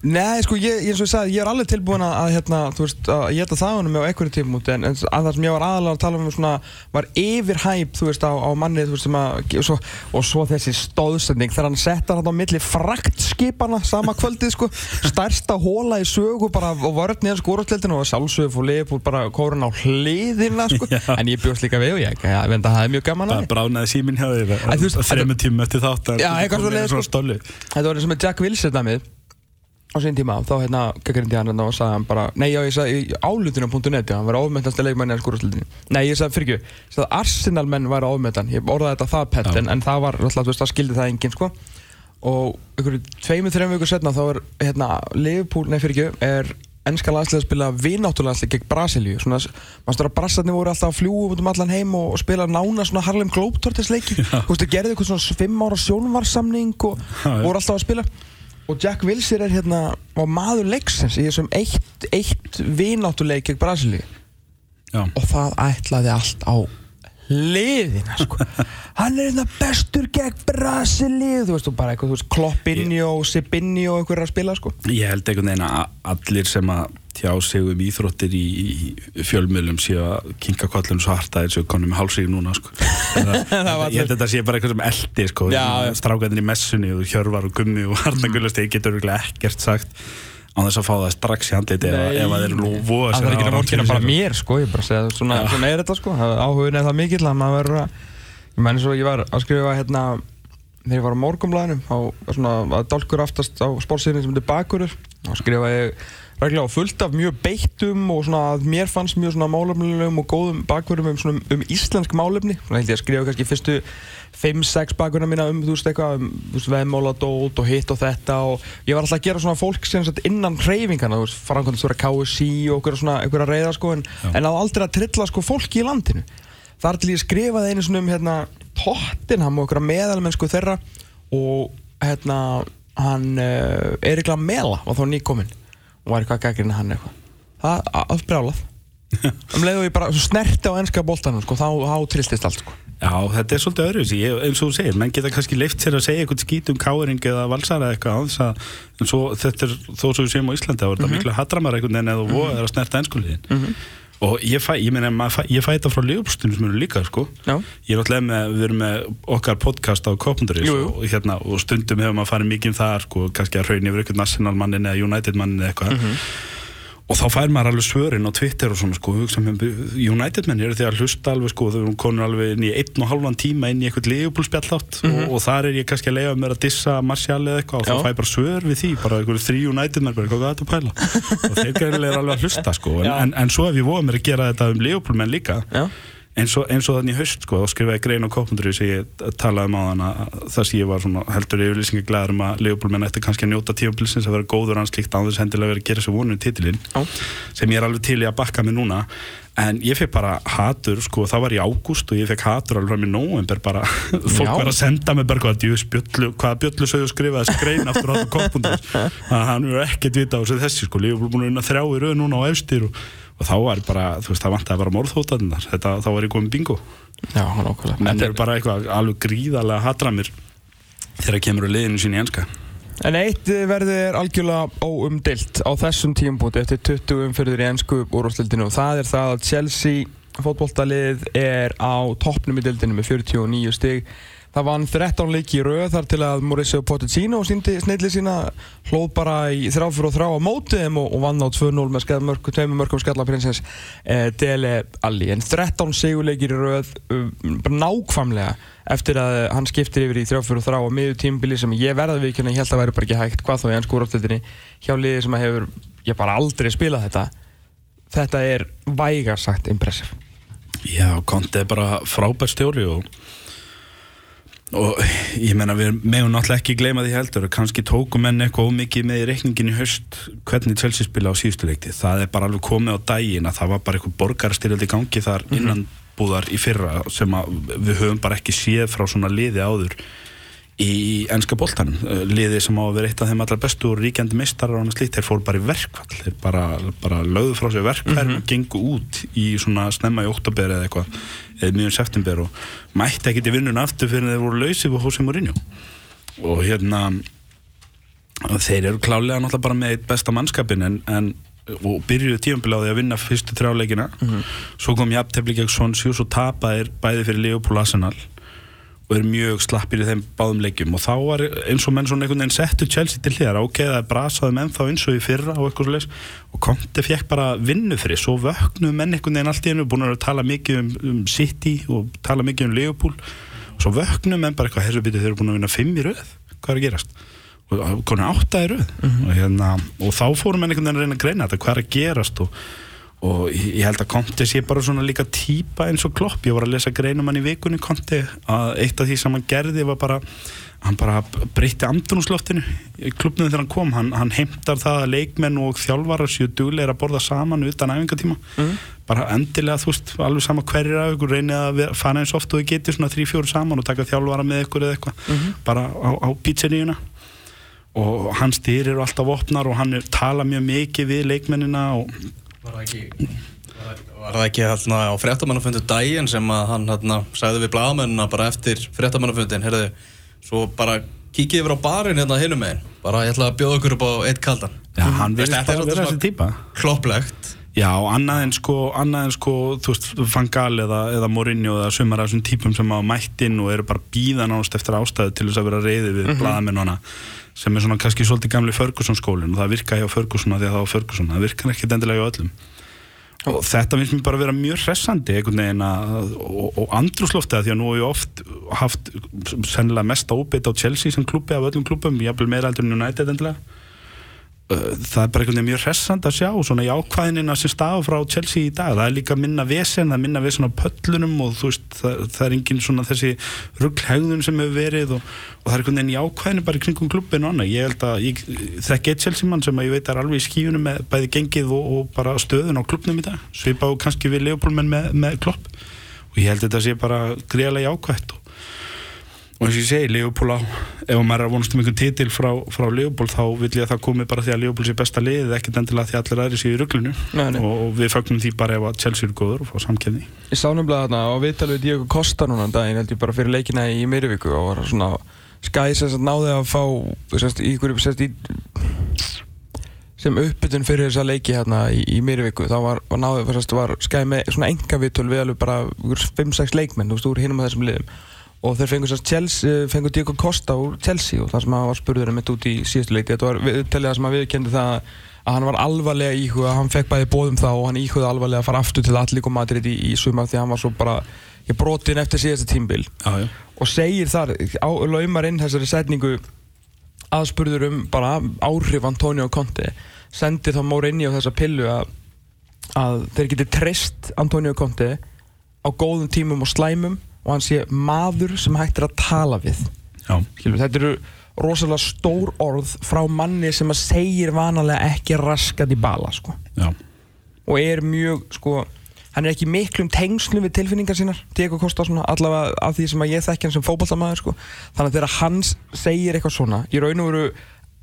Speaker 1: Nei, sko, ég, eins og ég sagði, ég er alveg tilbúin að, að hérna, þú veist, að ég geta það honum á einhverju tímúti en, en að það sem ég var aðalega að tala um svona, var yfir hæp, þú veist, á, á manni, þú veist, sem að, og svo, og svo þessi stóðsending þegar hann settar hann á milli fraktskipana sama kvöldið, sko, stærsta hóla í sögu bara og vörðni hans skórastleitinu og sjálfsögur fór Leopold bara kórun á hliðina, sko,
Speaker 2: Já.
Speaker 1: en ég bjóst líka við og ég, ég veit að það er mjög gaman að
Speaker 2: Það bránaði
Speaker 1: á sín tíma, þá hérna gaggrindi hann hérna og sagði hann bara, nei já ég sagði í álutinu.net, hann var ofmettast leikmenni að skúrastildinu. Nei, ég sagði fyrir ekki, ég sagði Arsenal menn væri ofmettan, ég orðaði þetta það pett, en, en það var, alltaf, það skildi það enginn, sko. Og einhverju tveimur, þreim vikur setna þá er, hérna, Liverpool, nei fyrir ekki, er ennska landslið að spila vináttulandslið gegn Brasilíu. Svona, maður stóra brassarnir voru alltaf að fljúa út um allan heim og, spila nána svona Harlem Globetrotters leiki? Þú veist, þau gerðu eitthvað svona fimm ára sjónvarsamning og voru alltaf að spila og Jack Wilson er hérna var maður leiksins í þessum eitt, eitt vináttuleik gegn Brasilíu.
Speaker 2: Já,
Speaker 1: og það ætlaði allt á hliðina sko. Hann er hérna bestur gegn Brasilíu. Þú veist, og bara eitthvað, þú veist, Kloppinho Sibinho og einhverjar að spila sko.
Speaker 2: Ég held einhvern veginn að allir sem að tjá sig um íþróttir í, í fjölmiðlum séu að kinka kollum svo harta eins og konum með hálsík núna sko. Það-
Speaker 1: Það
Speaker 2: ég held að þetta sé bara eitthvað sem eldi sko. Strákarnir í messunni og Hjörvar og Gummi og Arna Gullasteg getur örugglega ekkert sagt á þess að fá það strax í handliti ef, ef að þeir nú voða
Speaker 1: Það er ekki
Speaker 2: fyrir
Speaker 1: bara mér sko, ég bara segja svona,
Speaker 2: Já.
Speaker 1: svona er þetta sko, áhugin er það mikill að maður verður að, ég menn svo ég var að skrifa hérna, þegar ég var á morgumblæðinum, á svona, að dálkur aftast á spórsýðin sem heitir Bakurur, þá skrifa ég reglulega á fullt af mjög beittum og svona að mér fannst mjög svona málefnilegum og góðum bakverðum um svona um íslensk málefni, svona held ég að skrifa kannski fyrstu 5-6 bakverðina mína um þú veist eitthvað, um þú veist veðmáladót og hitt og þetta og ég var alltaf að gera svona fólk sem sagt innan hreyfingana, þú veist, framkvæmdastjóra KSI og einhverja svona, einhverja reyða sko en, en að aldrei að trilla sko fólki í landinu. Þar til ég skrifaði einu svona um hérna Tottenham og einhverja meðalmennsku þeirra og hérna hann uh, Erik Lamela var þá nýkominn og var eitthvað gaggrinn hann eitthvað. Það afbrjálað um leið og ég bara snerti á ennska boltanum sko, þá, þá trilltist allt sko.
Speaker 2: Já, þetta er svolítið öðruvísi, Ég- eins og þú segir, menn geta kannski leift sér að segja eitthvað skít um káring eða valsara eitthvað að, en svo þetta er þó svo við séum á Íslandi, þá er þetta miklu hatramar einhvern veginn eða þú voða er að snerta ennskuliðin og ég fæ, ég meina, ég fæ þetta frá lífbústunum sem eru líka, sko.
Speaker 1: Já.
Speaker 2: ég er náttúrulega með, við erum með okkar podcast á Kopenduris
Speaker 1: Jú, jú.
Speaker 2: og, hérna, og stundum hefur maður farið mikið um það, sko, kannski að hraun yfir eitthvað national mannin eða United mannin eða eitthvað.
Speaker 1: Mhm.
Speaker 2: Og þá fær maður alveg svörin á Twitter og svona sko, United menn eru því að hlusta alveg sko, þau konur alveg inn í einn og halvan tíma inn í eitthvað Liverpool spjallátt og, og þar er ég kannski að leiða mér að dissa Martial eða eitthvað og
Speaker 1: Mhm.
Speaker 2: Þá fæ ég bara svör við því, bara eitthvað þrý United menn, bara eitthvað hvað er þetta að pæla? Og þeir gærilega er alveg að hlusta sko, en, en, en svo ef ég voða mér að gera þetta um Liverpool menn líka.
Speaker 1: Já.
Speaker 2: Eins og, eins og þannig í haust sko, þá skrifaði grein á Kopendur sem ég talaði um á þann að þess að ég var svona heldur yfirlýsingi glæður um að Leopold menn ætti kannski að njóta tímabilsins að vera góður hans líkt á þess hendilega verið að gera sér vonum titilinn
Speaker 1: Já.
Speaker 2: sem ég er alveg til í að bakka mig núna. En ég fekk bara hatur sko, það var í ágúst og ég fekk hatur alveg fram í nóvember bara, fólk var að senda mig bara hvað djús bjöllu, hvaða bjöllu sögðu skrifaði skrein aftur á þetta Kopendur að hann er ekkert vita á þessu sko, Leopold að og, þá var bara, þú veist, það vantaði bara morðhótaðinnar, þetta, þá var ég komið bingo.
Speaker 1: Já, nákvæmlega. Þetta
Speaker 2: eru bara eitthvað alveg gríðarlega hatramir þegar kemur að liðinu sín í enska.
Speaker 1: En eitt verði er algjörlega óumdilt á þessum tímpúti eftir 20 umfyrður í ennsku úrváðsdeildinu og það er það að Chelsea fótboltalið er á toppnum í deildinu með 49 stig. Það vann 13 leiki í rauð þar til að Mauricio Pochettino síndi snillið sína hlóð bara í þráfur og þrá á mótiðum og, og vann á 2-0 með mörg, tveimur mörgum skallaprinsins eh, Dele Alli. En 13 sigurleikir í rauð um, bara nákvæmlega eftir að hann skiptir yfir í þrjáfur og þrá á miður tímbili sem ég verða við ekki ég held að væri bara ekki hægt hvað þá í ennsku úráttöldinni hjá liði sem að hefur ég bara aldrei spilað þetta þetta er vægarsagt impressiv
Speaker 2: Já, Conte er bara frábær stjóri og og ég meina við meðum náttúrulega ekki gleyma því heldur að kannski tókum menn eitthvað ómikið með í reikningin í haust hvernig Chelsea spila á síðustu leikti það er bara alveg komið á daginn að það var bara eitthvað borgarstyrjald í gangi þar innan búðar í fyrra sem við höfum bara ekki séð frá svona liði áður í ennska boltanum. Eh, liði sem á að vera eitt af þeim allar bestu og ríkjandi mistarar og annað slíkt, þeir fóru bara í verkfall. Þeir bara, bara lögðu frá sér verkfall og gengu út í svona snemma í oktober eða eitthvað, mjög september og mætti ekkert í vinnun aftur fyrir þeir voru lausið við Hosei Mourinho. Og hérna þeir eru klálega náttúrulega bara með eitt besta mannskapin en, en og byrjuðu tímabili á því að vinna fyrstu þrjáleikina svo kom jafntefli gegn Swansea og svo tapaðir bæði fyrir Leopold Arsenal og eru mjög slappir í þeim báðum leikjum. Og þá var eins og menn svona einhvern veginn settu Chelsea til hliðar, ok, það er brasaði menn þá eins og í fyrra og eitthvað svo og Conte fekk bara vinnufri, svo vöknuðu menn einhvern veginn allt í hennu, búin að tala mikið um, um City og tala mikið um Leopold og svo vöknuðu menn bara eitthvað, herru byrju þeir eru búin að vinna fimm í röð, hvað er að gerast? Og konar átta í röð. Og, hérna, og þá fórum menn einhvern veginn að reyna að greina þetta, hvað er að gerast og og ég held að Conte sé bara svona líka típa eins og klopp, ég var að lesa greinum hann í vikunni Conte að eitt af því sem hann gerði var bara, hann bara breytti andrúnsloftinu í klubnum þegar hann kom. Hann, hann heimtar það að leikmenn og þjálfarar séu duglegir að borða saman utan æfingatíma, bara endilega þú veist, alveg sama hverjir af ykkur reynið að fara eins oft og þið getur svona 3-4 saman og taka þjálfara með ykkur eða eitthvað. Bara á, á pizzeríuna og hans styrir eru alltaf opnar og hann tala mjög mikið við leikmennina og
Speaker 3: Var það ekki, var það ekki hérna, á fréttamannafundu daginn sem að hann hérna, sagði við blagamennina bara eftir fréttamannafundin, heyrðu, svo bara kíkið yfir á barinn hérna hinum meginn, bara ég ætla að bjóða okkur upp á eitt kaldan.
Speaker 2: Já, hann
Speaker 3: Veist, er
Speaker 2: bara vera þessi típa
Speaker 3: Klopplegt.
Speaker 2: Já, annað en sko, annað en sko þú veist, Van Gaal eða, eða Mourinho eða sumar af þessum típum sem hafa mætt inn og eru bara bíða nánast eftir ástæðu til þess að vera reyði við mm -hmm. Sem er svona kannski svolítið gamli Ferguson skólinn og það virka hjá Ferguson af því að það var Ferguson, það virkar ekkert endilega hjá öllum. Og þetta finnst mér bara að vera mjög hressandi einhvern veginn að, og, og andrúsloftið að því að nú hef ég oft haft sennilega mest óbeitt á Chelsea sem klubbi af öllum klubbum, jafnvel meira heldur en United endilega það er bara einhvern veginn mjög hressand að sjá svona jákvæðinina sem stafa frá Chelsea í dag. Það er líka minna vesen, það er minna vesen á pöllunum og þú veist, það, það er engin svona þessi rugghegðun sem hefur verið og, og það er einhvern veginn jákvæðin bara í kringum klubbin og annað, ég held að ég, þekki eitt Chelsea mann sem að ég veit er alveg í skífunum með bæði gengið og, og bara stöðun á klubbnum í dag, svipað og kannski við Leopoldmenn með, með klopp. Og ég held að þetta sé bara greiðlega jákvætt og og eins og ég segi, Leopold á ef maður er að vonast um einhvern titil frá, frá Leopold þá vil ég að það komi bara því að Leopold sé besta liðið, ekkert endilega því að allir aðri séu í
Speaker 1: nei.
Speaker 2: og, og við fögnum því bara ef að Chelsea eru góður og fá samkefni
Speaker 1: Ég sá nefnilega þarna á viðtal við Diego Costa núna um daginn held ég bara fyrir leikina í Myrvíku og var svona sem sagt náði að fá sérst, í sérst, í, sem uppbytun fyrir þessa leiki hérna í, í Myrvíku þá var, var, náði, var Sky með svona enga viðtöl við alveg bara 5-6 leikmenn úr hinum að þessum liðum og þeir fengur sérst Chelsea, fengur Diego Costa úr Chelsea og það sem hann var spurður um þetta út í síðustu leiki þetta var viðtalið það sem hann viðkendi það að hann var alvarlega íhuga, hann fekk bæði bóðum þá og hann íhugaði alvarlega að fara aftur til Atletico Madrid í, í sumar því að hann var svo bara ég brotin eftir síðasta tímbil
Speaker 2: já, já.
Speaker 1: og segir þar, á, laumar inn þessari setningu aðspurður um bara áhrif Antonio Conte sendir þá Mourinho þessa pillu að, að þeir geti treyst Antonio Conte á góðum tímum og slæmum og hann sé maður sem hægt er að tala við. Skilur, þetta eru rosalega stór orð frá manni sem að segir vanalega ekki raskat í bala sko. og er mjög sko, hann er ekki miklum tengslum við tilfinningar sínar Diego Costa svona, allavega af því sem að ég þekki hann sem fótballtamaður sko. þannig að þegar hann segir eitthvað svona í raun og veru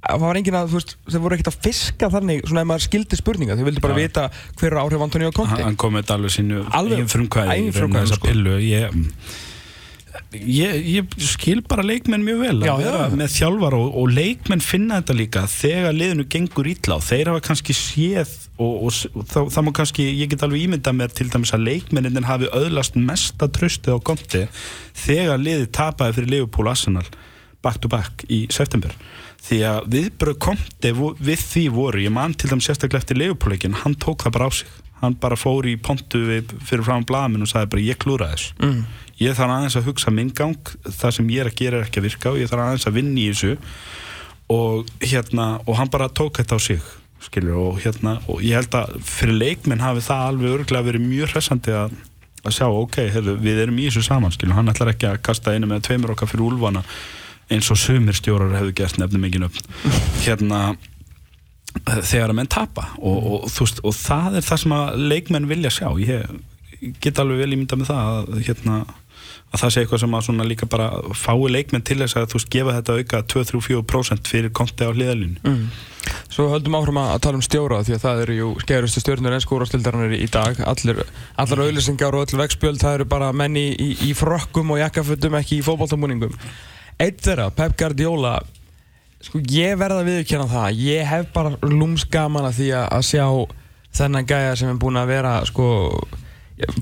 Speaker 1: það var enginn að, þú veist, þeir voru ekkert að fiska þannig svona ef maður skildi spurninga, þau vildi bara
Speaker 2: Já.
Speaker 1: vita hver er áhrif Antonio Conte
Speaker 2: hann kom með alveg sínu eigin frumkvæði
Speaker 1: eigin
Speaker 2: og
Speaker 1: frumkvæði, sko.
Speaker 2: ég, ég, ég skil bara leikmenn mjög vel
Speaker 1: Já, já.
Speaker 2: með þjálfar og, og leikmenn finna þetta líka þegar liðinu gengur illa og þeir hafa kannski séð og, og, og þá, það má kannski, ég get alveg ímyndað mér til dæmis að leikmennin hafi öðlast mesta tröstið á konti þegar liðið tapaði fyrir Liverpool Arsenal back to back í september því að viðbröð komti við því voru, ég man til dæmis sérstaklega eftir Liverpool-leikin, hann tók það bara á sig. Hann bara fór í pontu við, fyrir fram blamin og sagði bara ég klúra þess
Speaker 1: mm.
Speaker 2: ég þarf aðeins að hugsa minn gang. Það sem ég er að gera er ekki að virka og ég þarf aðeins að vinna í þessu. Og hérna, og hann bara tók þetta á sig skilur, og hérna, og ég held að fyrir leikminn hafi það alveg örglega verið mjög hressandi að, að sjá, ok, heyrðu, við erum í þessu saman, skilur, hann ætlar ekki að kasta einu með tveimur okkar fyrir úlfana eins og sumir stjórar hefðu gert nefnum ekki nöfn. Hérna þegar að menn tapa og, og, veist, og það er það sem að leikmenn vilja sjá. Ég, get alveg vel ímynda með það að, hérna, að það sé eitthvað sem að líka bara fái leikmenn til þess að þú veist gefa þetta auka 2-3-4% fyrir konti á hliðalínu
Speaker 1: Mm. Svo höldum áfram að tala um stjóra því að það eru jú skerustu stjórnur en skórastildarinnar í dag. Allir, allar auðlýsingar og öll vegspjöld það eru bara menn í, í, frökkum og jakkafötum ekki í fótballtamúningum Eitt þeirra, Pep Guardiola Sko ég verða að viðkjöna það Ég hef bara lúms gaman að því að, sjá þennan gæja sem er búinn að vera sko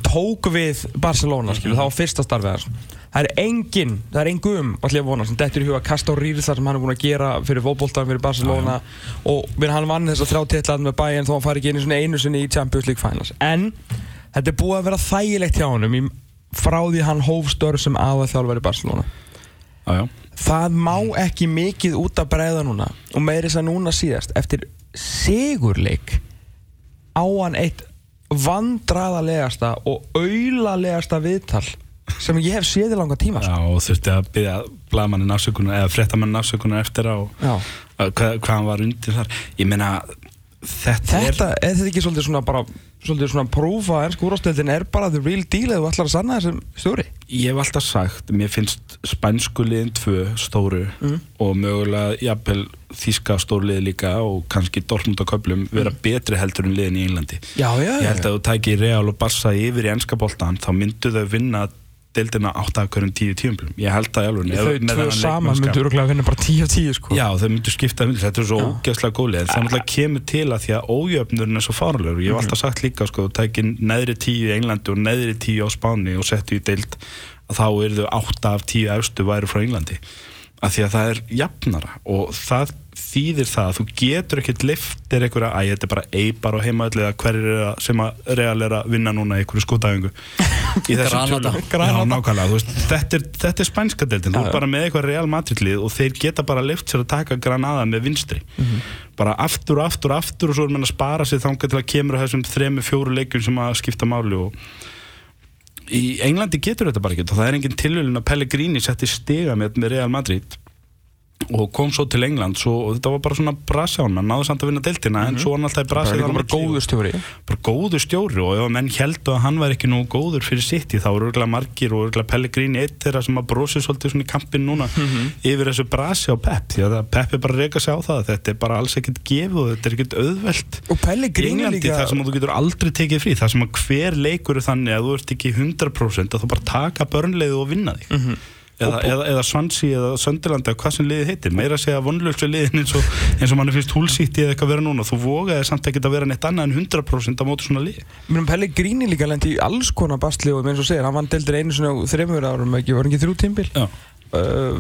Speaker 1: tók við Barcelona skilur, það var fyrsta starfið það er engin, það er engum dettur í huga að kasta á rýrðar sem hann er búinn að gera fyrir fótboltan, fyrir Barcelona og minn, hann vann þess að þrjá titlan með Bayern þó hann fari ekki einu sinni, einu sinni í Champions League Finals. En þetta er búið að vera þægilegt hjá í, frá því hann hófstör sem aða þjálfari Barcelona
Speaker 2: Já, já.
Speaker 1: það má ekki mikið út að bregða núna og meiri þess að núna síðast eftir sigurleik á hann eitt vandraðalegasta og aulalegasta viðtal sem ég hef séð í langa tíma sko.
Speaker 2: Já, og þurfti að byggja blagamannin afsökunar eða fréttamannin afsökunar eftir á að hvað, hvað hann var undir þar ég meina þetta,
Speaker 1: Þetta, er þetta ekki svolítið svona bara svolítið svona prófa að ennsku úrástöldin er bara the real deal eða þú ætlar að sanna þessum stjóri
Speaker 2: ég hef alltaf sagt mér finnst spænsku liðin tvö stóru
Speaker 1: Mm.
Speaker 2: og mögulega jafnvel þíska stóru liði líka og kannski Dortmund á köflum vera betri heldur en liðin í Englandi.
Speaker 1: Já, já,
Speaker 2: ég held að þú tæki Real og Barca yfir í ennska boltan þá myndu þau vinna deildina 8 af hverjum 10 tíumplum ég held að alveg
Speaker 1: Þau tvö saman myndu öruglega að vinna bara 10 af 10 sko.
Speaker 2: Já, þau myndu skipta myndu, þetta er svo
Speaker 1: Já.
Speaker 2: ógeðslega góðlega en það náttúrulega kemur til að því að ójöfnurinn er svo fárlegur ég hef
Speaker 1: Mhm.
Speaker 2: alltaf sagt líka, sko, tækir neðri 10 í Englandi og neðri 10 á Spáni og settu í deild að þá eru þau 8 af 10 efstu væri frá Englandi. Af því að það er jafnara og það þýðir það að þú getur ekkert liftir einhverja, æ, þetta er bara eibar á heimaðli eða hverjir er að, sem að real er að vinna núna í einhverju skótaðingu þetta er, þetta er spænska deildin, þú er bara með eitthvað real Madrid-lið og þeir geta bara lift sér að taka Granada með vinstri. Bara aftur og aftur og aftur og svo er mann að spara sig þangað til að kemur á þessum þremu, fjóru leikjum sem að skipta máli og í Englandi getur þetta bara ekki. Og það er engin tilvölin að Pellegrini setti stiga með, með Real Madrid og kom svo til England svo, og þetta var bara svona brasján, hann náði samt að vinna deildina en svo var hann alltaf í
Speaker 1: Það er líka bara góður stjóri.
Speaker 2: bara góður stjóri og ef menn heldu að hann var ekki nú góður fyrir sitt í þá eru örgulega margir og örgulega Pellegrini eitt þeirra sem að brosi svolítið svona í kampin núna yfir þessu brasi á Pep því að Pep er bara að reyka sig á það þetta er bara alls ekkert gefið og þetta er ekkert auðvelt
Speaker 1: Og Pellegrini
Speaker 2: Englandi
Speaker 1: líka
Speaker 2: þar sem að þú getur aldrei tekið frí þar sem að hver leikur er þannig að þú ert ekki 100% að þú bara taka börnleiðu og vinna þig.
Speaker 1: Mhm.
Speaker 2: Eða, eða, eða Svansi eða Sönderlandi eða hvað sem liðið heitir. Meira að segja vonlöfslega liðin eins og, eins og mann finnst húlsíti eða eitthvað vera núna. Þú vogaði samt ekkert að vera neitt annað en 100% á móti svona lið.
Speaker 1: Mér Pellegrini líka lendi í alls konar bastli og eins og segir, hann vann deildir einu svona þreymur árum ekki, var ekki þrjú tímbil uh,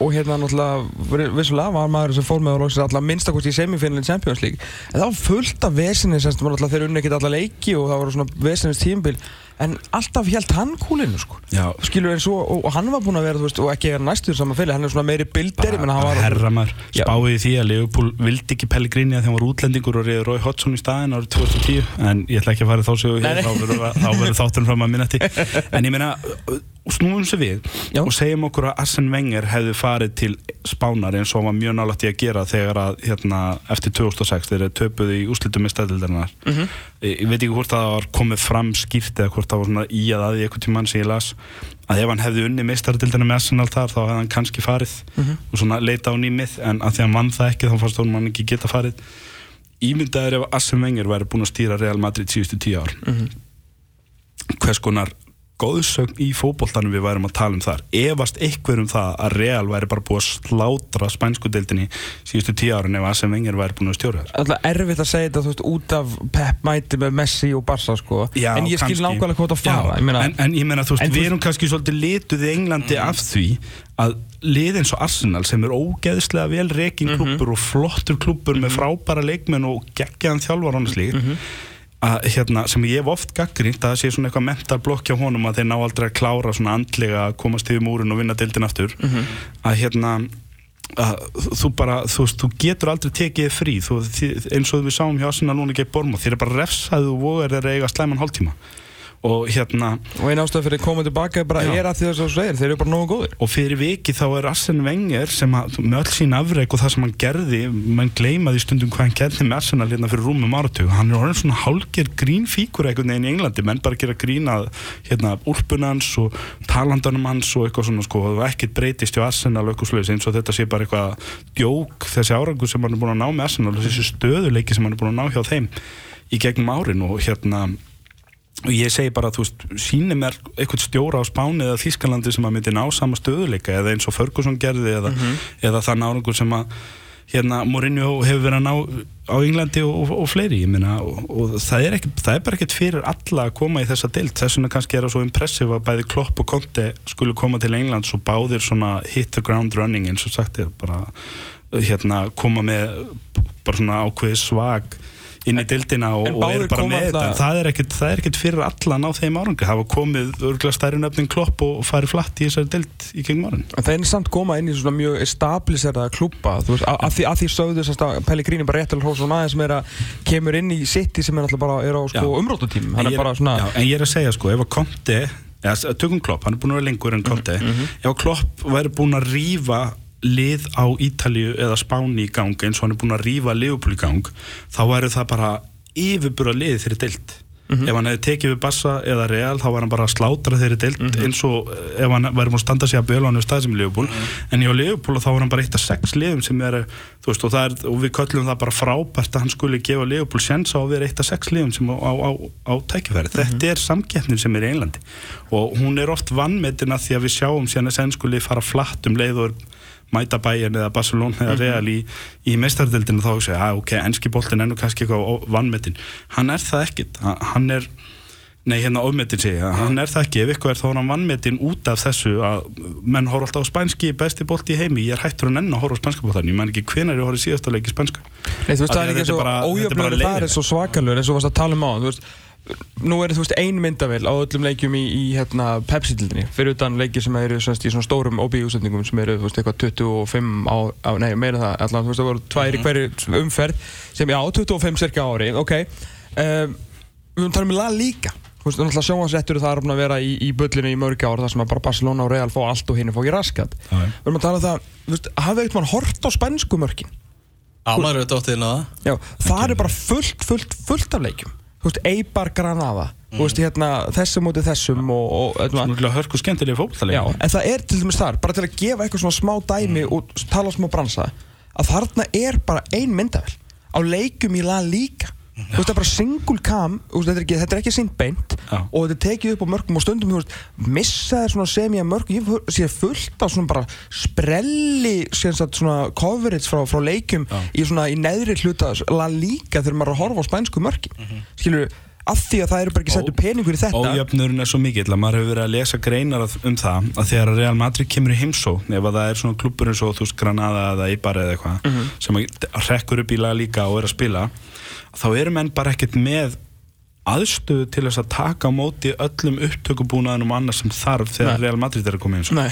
Speaker 1: og hérna náttúrulega vissulega var maður sem fór með og lóksir alltaf minnstakost í semifinalin Champions League. En það var fullt af vesinni sem var alltaf þeir unni ekkert alla leiki og það var svona vesinnis tímbil en alltaf held hann kúlinu sko skilur eins og, og, og hann var búinn að vera veist, og ekki er næstur saman fyrir, hann er svona meiri bildir ég menn hann var
Speaker 2: herra maður
Speaker 1: Já.
Speaker 2: spáði því að Leopold vildi ekki Pellegrini að þeim var útlendingur og reyði Rói Hodgson í staðin árið 2010 en ég ætla ekki að fara þá
Speaker 1: nei.
Speaker 2: þá verður- þá verður þátturinn fram að minnati en ég meina snúum sér við
Speaker 1: Já.
Speaker 2: og segjum okkur að Arsene Wenger hefði farið til Spánar eins og var mjög nálægt í að gera þegar að hérna, eftir 2006 þegar þeir töpuðu í úslitum með stæðildarinnar
Speaker 1: Mhm.
Speaker 2: ég, ég veit ekki hvort það var komið fram skýrt eða hvort það var svona í að að í eitthvað tímann sem ég las að ef hann hefði unni meistardildina með Arsenal þar þá hefði hann kannski farið og svona leita á nýmið en að því hann vann það ekki þá fannst hann ekki geta farið. Ímyndaður ef Arsene Wenger væri búinn að stýra Real Madrid síðustu tíu ár. Hvers konar góðsögn í fótboltanum við værum að tala um þar. Efast einhver um það að Real væri bara búið að slátra spænsku deildinni síðustu tíu árin ef Arsene Wenger væri búin að stjóra þess
Speaker 1: alltaf erfitt að segja þetta þú veist, út af Pep mæti með Messi og Barca sko.
Speaker 2: Já,
Speaker 1: en ég skil nákvæmlega hvað það fara
Speaker 2: Já, en, en ég meina, þú veist,
Speaker 1: En
Speaker 2: við erum kannski svolítið lituð í Englandi af því að lið eins og Arsenal sem er ógeðslega vel rekin klúbbur og flottur klúbbur með frábæra leikmenn og geggjaðan þjálfar að, hérna, sem ég hef oft gaggrínt að það sé svona eitthvað mental blokk hjá honum að þeir ná aldrei að klára svona andlega að komast yfir múrin og vinna deildin aftur. Að hérna að þú bara, þú veist, þú getur aldrei tekið frí, þú, eins og við sáum hjá Arsenal núna gegn Bormóð, þér er bara refsaðu og vogar þeir eiga slæman hálftíma og hérna
Speaker 1: og einn ástæð fyrir að koma tilbaka er bara
Speaker 2: Já.
Speaker 1: er að því þess að þú segir, þeir eru bara nógu góðir.
Speaker 2: Og fyrir viki þá er Arsene Wenger sem að, með öll sín afreik og það sem hann gerði mann gleymaði stundum hvað hann gerði með Arsenal hérna fyrir rúmum áratug. Hann er orðin svona hálger grínfíkur einhvern veginn í Englandi, menn bara gera grína hérna úlpunans og talandanum hans og eitthvað svona sko og ekkert breytist hjá Arsenal eitthvað sluðis eins og þetta sé bara eitthvað djók þessi árangur sem hann er búin að ná með Arsenal þessi stöðuleiki sem hann er búin að ná hjá þeim í gegnum árin og hérna og ég segi bara, þú veist, síni mér eitthvað stjóra á Spáni eða Þískalandi sem að myndi ná sama stöðuleika eða eins og Ferguson gerði eða, eða það nárangur sem að hérna Mourinho hefur verið að ná á Englandi og, og, og fleiri ég meina, og, og það, er ekki, það er bara ekkert fyrir alla að koma í þessa deild. Þess vegna kannski er það svo impressive að bæði Klopp og Conte skulu koma til Englands og báðir svona hit the ground running eins og sagt er bara hérna koma með bara svona ákveði svag inn í dildina og,
Speaker 1: en
Speaker 2: og er bara með þetta. það er ekkert, það er ekkert fyrir alla að ná þeim árangri. Hafa komið örgulega stærri nöfnin klopp og farið flatt í þessari dild í gegnum árin.
Speaker 1: En það er samt koma inn í svona mjög stabiliseraða klúpa þú veist, að, að, því, að því sögðu sérst að Pellegrini bara réttilega hrós og maður sem er að kemur inn í City sem er alltaf bara er á sko, umrótutímum hann
Speaker 2: En
Speaker 1: er
Speaker 2: ég
Speaker 1: bara svona
Speaker 2: já, en ég er að segja sko, ef að Conte eða, s- tökum Klopp, hann er búin að vera lengur en Conte.
Speaker 1: Mhm,
Speaker 2: ef að Klopp væri búin að rífa lið á Ítalíu eða Spáni í gang eins og hann er búin að rífa Liverpool í gang þá væri það bara yfirbúra lið þeirri deild
Speaker 1: Mhm.
Speaker 2: ef hann hefði tekið við Bassa eða Real þá var hann bara að slátra þeirri deild
Speaker 1: Mhm.
Speaker 2: eins og eh, ef hann væri búin að standa sig að bjöla hann við stað sem Liverpool
Speaker 1: Mhm.
Speaker 2: en hjá Liverpool þá var hann bara eitt af sex liðum sem er, veist, og, er, og við köllum það bara frábært að hann skuli gefa Liverpool sens á að vera eitt af sex liðum sem á, á, á, á tækifæri. Þetta er samkeppnin sem er í Englandi og hún er oft vannmetin að því að við sjáum síðan að sen skuli fara flatt um leið og er mæta bæjan eða Barcelona eða Real í, í meistardeldinu þá hugsa ég, að ok, enski boltin er nú kannski eitthvað vannmetin. Hann er það ekkit, Hann- hann er Nei, hérna ofmetin segja, hann er það ekki. Ef eitthvað er þá hann vannmetin út af þessu að menn horfa alltaf á spænski besti bolti í heimi, ég er hættur að nenn að horfa á spænska boltan ég man ekki hvenar ég horfði síðast að leiki spænska
Speaker 1: Nei, þú veist, það er ekki svo ójöfnur það er svo svakalur eins og varst að tala um á þú veist, nú er þú veist ein myndavél á öllum leikjum í, í hérna, Pepsi-dildinni fyrir utan leiki sem eru semst, í svona stórum OB-úsendingum sem eru veist, eitthvað 25 á, á nei, meira það allan, þú veist, það voru tvær í hverju umferð sem, já, 25 cirka ári ok, um, við höfum talað um La Liga. Þú veist, náttúrulega sjónvarsréttur það er að vera í, í bullinu í mörg ára þar sem að bara Barcelona og Real fá allt og hinn fá ekki raskat. Við höfum að tala um það, þú veist, hafið eitthvað hort á spænsku mörkin?
Speaker 3: Já, maður eru dóttið inn á það
Speaker 1: Já, það er bara fullt, fullt, fullt af leikjum Þú veist, Eibar Granada. Þú veist, hérna, þessum móti þessum og, og hérna,
Speaker 2: Svona hörku skemmtilega fótballtaleik
Speaker 1: en það er til dæmis þar Bara til að gefa eitthvað svona smá dæmi og tala smá bransa að þarna er bara ein myndavel á leikjum í La Liga Þú veist, það er bara single cam þetta, er ekki, þetta er ekki sínt beint
Speaker 2: Já.
Speaker 1: og þetta tekið upp á mörgum og stundum þú veist, missa þér svona semja mörgum ég sé fullt á svona bara sprelli sem sagt, svona coverage frá, frá leikjum
Speaker 2: Já.
Speaker 1: í svona í neðri hluta La Liga þegar maður er að horfa á spænsku mörgin mm -hmm. skilur af því að það eru bara ekki settu peningur í þetta
Speaker 2: Ójöfnurinn er svo mikill að maður hefur verið að lesa greinar að- um það að þegar að Real Madrid kemur í heimsó ef að það er svona klubur eins og þú veist Granada eða Eibar eða eitthvað
Speaker 1: Mhm.
Speaker 2: sem að rekkur upp í laga líka og er að spila þá eru menn bara ekkert með aðstöðu til þess að taka á móti öllum upptökubúnaðinum og annars sem þarf þegar
Speaker 1: Nei.
Speaker 2: Real Madrid er að koma eins
Speaker 1: Nei,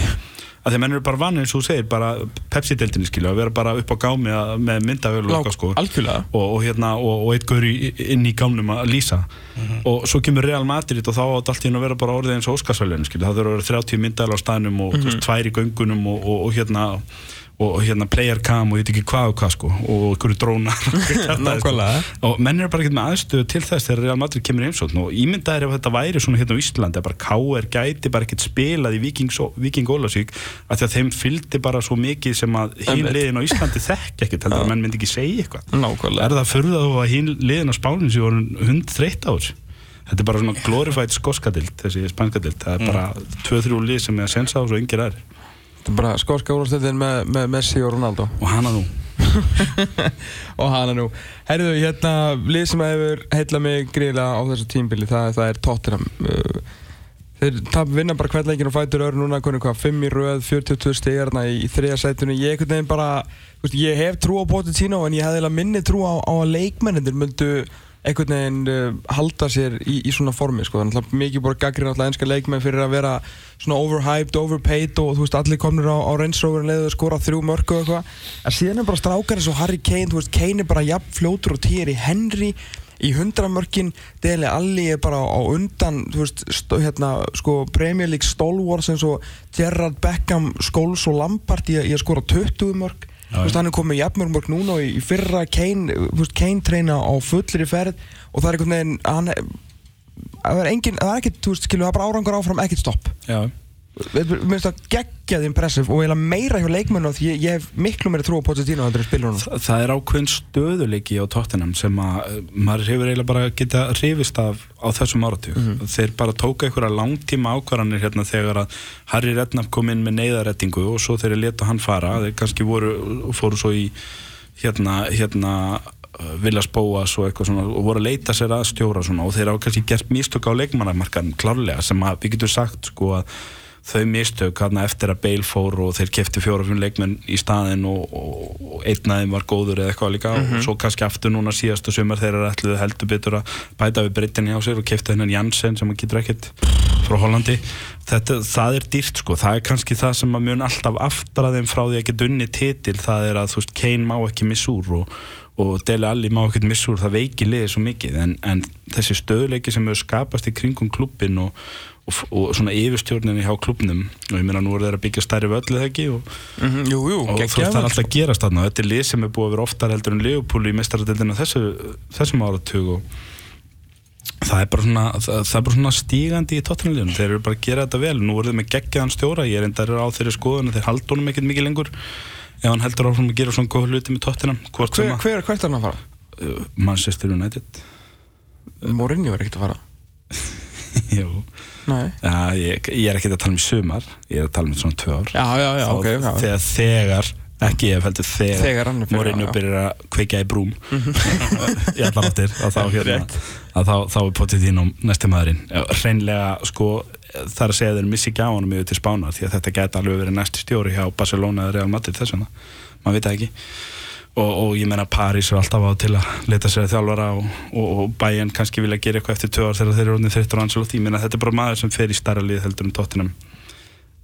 Speaker 2: að því menn eru bara vann eins og þú segir bara Pepsi-deltinni skilja að vera bara upp á gámi að, með myndavölu og eitthvað sko. og, og, hérna, og, og eitt gaur í, inn í gámnum að lýsa. Og svo kemur Real Madrid og þá átt allt í hennu að vera bara orðið eins og Óskarsvælun það þurfa að vera 30 myndal á staðnum og mm veist, tvær í göngunum og, og, og hérna og, hérna player cam og ég veit ekki hvað og hvað sko og ykkur drónar og sko. og menn er bara ekki með aðstöðu til þess þegar Real Madrid kemur heimsókn. Og ímyndaðir ef þetta væri svona hérna á Íslandi að bara KR gæti bara ekkert spilað í Viking, Ólasík að því að þeim fylgdi bara svo mikið sem að
Speaker 1: Einmitt.
Speaker 2: liðin á Íslandi þekk ekkert heldur að menn myndi ekki segja eitthvað.
Speaker 1: Nákvæmlega.
Speaker 2: Er það fyrir þá að hinn liðin á spánin sem voru hund þreytt á þessu þetta er bara svona glorified skoskadild þessi spanskadild, það er bara 2-3 lið sem er að sensa á svo yngir aðri
Speaker 1: Er bara skóska úrstöldin með, með Messi og Ronaldo.
Speaker 2: Og hana nú.
Speaker 1: Og hana nú. Herðu, hérna, lið sem hefur heilla mig gríðilega á þessu tímbili það, það er Tottenham. Uh, Þeir tap vinna bara hvert leikin og fætur öru núna hvernig hvað, 5 í röð, 42 stigarna í, í þriða sætunni, ég einhvern veginn bara veist, ég hef trú á Pochettino en ég hefði eiginlega minni trú á, á að leikmennir myndu einhvern veginn uh, halda sér í, í svona formi sko. þannig að mikið búið gaggrinn alltaf enska leikmenn fyrir að vera svona overhyped, overpaid og þú veist allir komnir á, á Rover leiðu að skora þrjú mörg og eitthvað. En síðan er bara strákar eins og Harry Kane þú veist Kane er bara jafn fljótur og týr í Henry í hundramörkin. Dele Alli er bara á undan þú veist, stó, hérna, sko Premier League stalwarts eins og Gerrard Beckham, Scholes og Lampard í, að- í að skora 20 mörg þú veist, hann er komið jafnmörg mörg núna og í, fyrra Kane, treyna á fullri ferð og það er einhvern veginn hann, það er engin, það er ekkert, þú veist, skilur það er bara árangur áfram, ekkert stopp
Speaker 2: Já.
Speaker 1: Mér finnst það geggjað impressive og eiginlega meira hjá leikmennu því ég, ég hef miklu meira trú á Pochettino heldur en spilur hún
Speaker 2: Þa, það er ákveðin stöðuleiki á tóttinam sem að uh, maður hefur eiginlega bara geta hrifist af á þessum áratug. Þeir bara tóka einhverja langtíma ákvarðanir hérna þegar að Harry Redknapp kom inn með neyðarettingu og svo þeir letu hann fara. Þeir kannski voru, fóru svo í hérna, hérna uh, Villas Bóas og eitthvað svona og voru að leita sér að stjóra svona og þeir hafa kannski gert mistök á leikmannamarkan klárlega sem að við getum sagt sko að þau mistök hérna eftir að Bale fór og þeir kefti fjóra fimm leikmenn í staðin og, og, og einn aðeim var góður eða eitthvað líka. Og svo kannski aftur núna síðastu sumar þeir eru ætluðu heldur betur að bæta við breytinni á sér og kefti hennan Janssen sem að getur ekkert frá Hollandi. Þetta, það er dýrt sko, það er kannski það sem að mun alltaf aftra þeim frá því að geta unni titil, það er að þú veist Kane má ekki missa úr og, og Dele Alli má ekki missa úr, það veiki liðið svo mikið. En, en þessi stöðleiki sem hefur skapast í kringum klubbin og, og, og svona yfirstjórninni hjá klubbnum og ég meina nú er þeir að byggja stærri völlu þegar ekki og,
Speaker 1: mm Jú, jú,
Speaker 2: og þú veist það er alltaf að gerast þarna. Og þetta er lið sem er búið að vera oftar heldur en Leopold í mestaradildinu þessu, þessum áratug og það er bara svona, það, það er bara svona stígandi í tóttunarliðunum, þeir eru bara að gera þetta vel. Nú eru þeir með geggjaðan stjóra, ég er endar á þeirri skoðun þeir halda honum ekkert mikið lengur. Ef hann heldur áfram að gera svona góð hluti með hvort
Speaker 1: Hver,
Speaker 2: að
Speaker 1: hver, hvert er hann að fara?
Speaker 2: uh, Manchester United.
Speaker 1: Mourinho er ekkert að fara.
Speaker 2: Jú, ja, ég, ég er ekki að tala um sumar ég er að tala um svona tvö ár.
Speaker 1: Já, já, já,
Speaker 2: Þá-
Speaker 1: ok, já.
Speaker 2: þegar, þegar ekki ef heldur þegar,
Speaker 1: hann er já.
Speaker 2: byrjar að kveikja í brúm í allar áttir að þá, hérna, að þá, þá er Pochettino næsti maðurinn. Já, hreinlega sko það er að segja að þeir missi ekki á honum yfir til spána því að þetta geta alveg verið næsti stjóri hjá Barcelona eða Real Madrid þess vegna. Maður veit það ekki og, og ég menna Paris er alltaf á til að leta sér að þjálfara og, og, og Bayern kannski vilja gera eitthvað eftir tvö ár þegar þeir eru orðin þreyttur og Ancelotti. Ég menna þetta er bara maður sem fer í starra lið heldur um tóttinum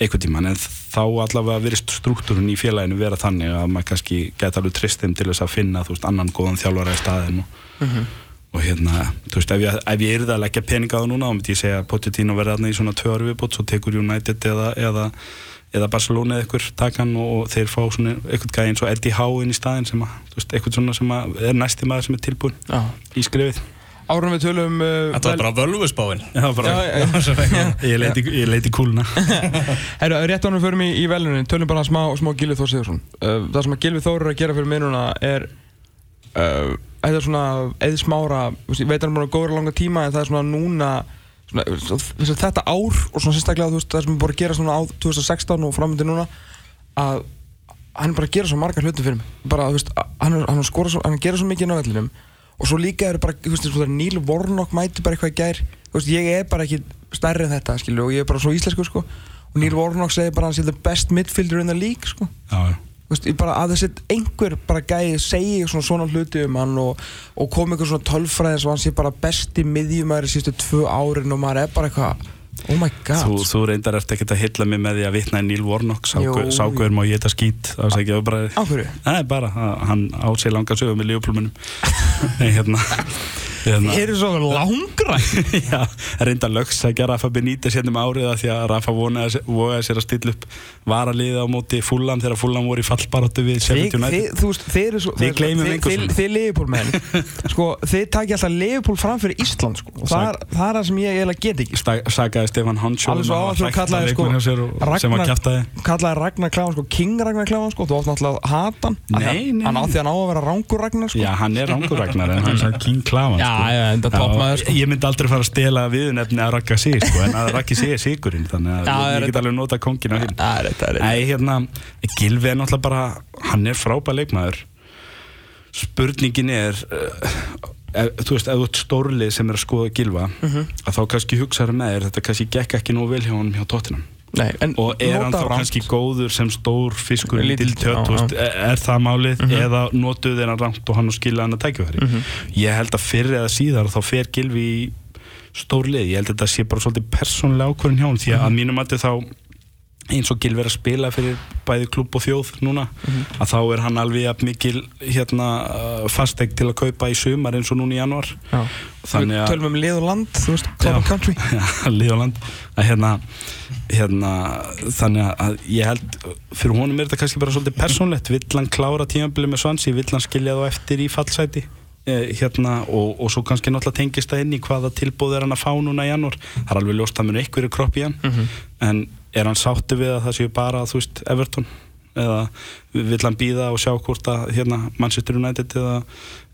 Speaker 2: einhvern tíman en þá allavega verist struktúrun í félaginu vera þannig að maður kannski geta alveg trist þeim til þess að finna þú veist annan góðan þjálfara í staðin og, og hérna, þú veist, ef ég, ef ég yrði að leggja peninga á það núna, þá myndi ég segja Pochettino verði þarna í svona tvö ári viðbót, svo tekur United eða, eða, eða Barcelona eða ykkur takan og, og þeir fá svona eitthvað gæði eins og Eddie Howe inn í staðin sem að, þú veist, eitthvað svona sem að er næsti maður sem er tilbúin
Speaker 1: Já.
Speaker 2: í skrifið.
Speaker 1: Árum við tölum uh,
Speaker 3: Þetta var bara völvusbáin
Speaker 2: Já, bara,
Speaker 1: Já, já,
Speaker 2: ég leiti, ég leiti kúluna.
Speaker 1: Herru, rétt ánum fyrir mig í velunin, tölum bara smá, smá Gilvi Þór Sigursson. Uh, það sem að Gilvi Þór er að gera fyrir mig núna er, uh, þetta er svona eða smára, þú veist, ég veit að hann er góða langa tíma en það er svona núna, svona, svona, þetta ár og svona sérstaklega veist, það sem er búin að gera svona á 2016 og framöndir núna, að hann er bara að gera svo margar hluti fyrir mig. Bara, veist, hann er, er, skora svo, hann er að gera svo mikið inn á vellinum og svo líka er bara, þú veist, Níl Vornok mæti bara eitthvað í gær, þú veist, ég er bara ekki stærri en þetta, skilju, og ég er bara svo íslensku, sko, og Níl Vornok segir bara að hann sé the best midfielder in the league, sko
Speaker 2: Já, já.
Speaker 1: Veist, bara að þessi einhver bara gæði segi svona svona hluti um hann og, og kom einhver svona tölfræði sem hann sé bara besti miðjumæri sístu tvö árin og maður er bara eitthvað oh my god
Speaker 2: Þú, þú reyndar eftir ekkert að hylla mig með því að vitna í Neil Warnock
Speaker 1: Jú.
Speaker 2: Sákuður má ég þetta öfbræði
Speaker 1: Á hverju?
Speaker 2: Er bara, hann á sig langa sögum með Leopoldmunum hérna, hérna
Speaker 1: Þeir eru svo langra.
Speaker 2: Já, reynda lögsækja Rafa Benítez hérna um árið af því að Rafa vonaði, vogaði sér að stilla upp varaliði á móti Fulham þegar Fulham voru í fallbaróttu við
Speaker 1: Þið,
Speaker 2: Sheffield
Speaker 1: þið,
Speaker 2: United.
Speaker 1: þú veist, þeir eru svo
Speaker 2: Við gleymum
Speaker 1: þið-
Speaker 2: engu
Speaker 1: þið-
Speaker 2: svona.
Speaker 1: Þið Liverpool menn. Sko, þið takja alltaf Liverpool fram fyrir Ísland sko. það það er það sem ég eiginlega get ekki
Speaker 2: Sta- Sagaði Stefan Hansjó
Speaker 1: Alveg svo á að þú kallaði sko
Speaker 2: kjæftaði
Speaker 1: kallaði Ragnar Kláðan sko King Ragnar Kláðan sko. Þú átt náttúrulega að hata hann. Að-
Speaker 2: Nei, nei,
Speaker 1: hann á
Speaker 2: nei.
Speaker 1: því að hann á að vera rángur Ragnar sko.
Speaker 2: Já, hann er rangurragnar en hann er King Klavan
Speaker 1: Já,
Speaker 2: sko.
Speaker 1: já, sko.
Speaker 2: Ég myndi aldrei fara að stela viðnefni að rakka sig sko, en að rakki sig er sigurinn þannig að
Speaker 1: Já,
Speaker 2: ég, get alveg nota kongin á hinn Nei, hérna, Gilvi er náttúrulega bara hann er frábæð leikmaður spurningin er uh, ef, þú veist, ef þú ert stórlið sem er að skoða Gilva
Speaker 1: Mhm.
Speaker 2: að þá kannski hugsaður með þér þetta kannski gekk ekki nóg vel hjá honum hjá Tottenham
Speaker 1: Nei,
Speaker 2: og er hann þá kannski góður sem stór fiskur
Speaker 1: já. Mhm.
Speaker 2: er, er það málið eða notuð þeir hann rangt og hann og skilja hann að tækifæri ég held að fyrr eða síðar þá fer Gilvi í stór lið, ég held að þetta sé bara svolítið persónlega ákvörðin hjá hann því að
Speaker 1: Mhm.
Speaker 2: að mínum að þá eins og Gilvi er að spila fyrir bæði klubb og þjóð núna
Speaker 1: Mhm.
Speaker 2: að þá er hann alveg mikil hérna, uh, fastegn til að kaupa í sumar eins og núna í januar
Speaker 1: Já.
Speaker 2: Þannig
Speaker 1: Við
Speaker 2: að-
Speaker 1: tölum um lið og land, þú veist, club and country
Speaker 2: Já, lið og land. Að hérna, hérna þannig að ég held fyrir honum er þetta kannski bara svolítið persónlegt. Vill hann klára tímabilið með svansi vill hann skilja þá eftir í fallsæti? Eh, hérna og, og svo kannski náttúrulega tengist það inn í hvaða tilbúð er hann að fá núna í janúar? Það er alveg ljóst að mun eitthvað kropp í hann. En er hann sáttu við að það séu bara þú veist Everton? Eða vill hann býða og sjá hvort að hérna Manchester United eða,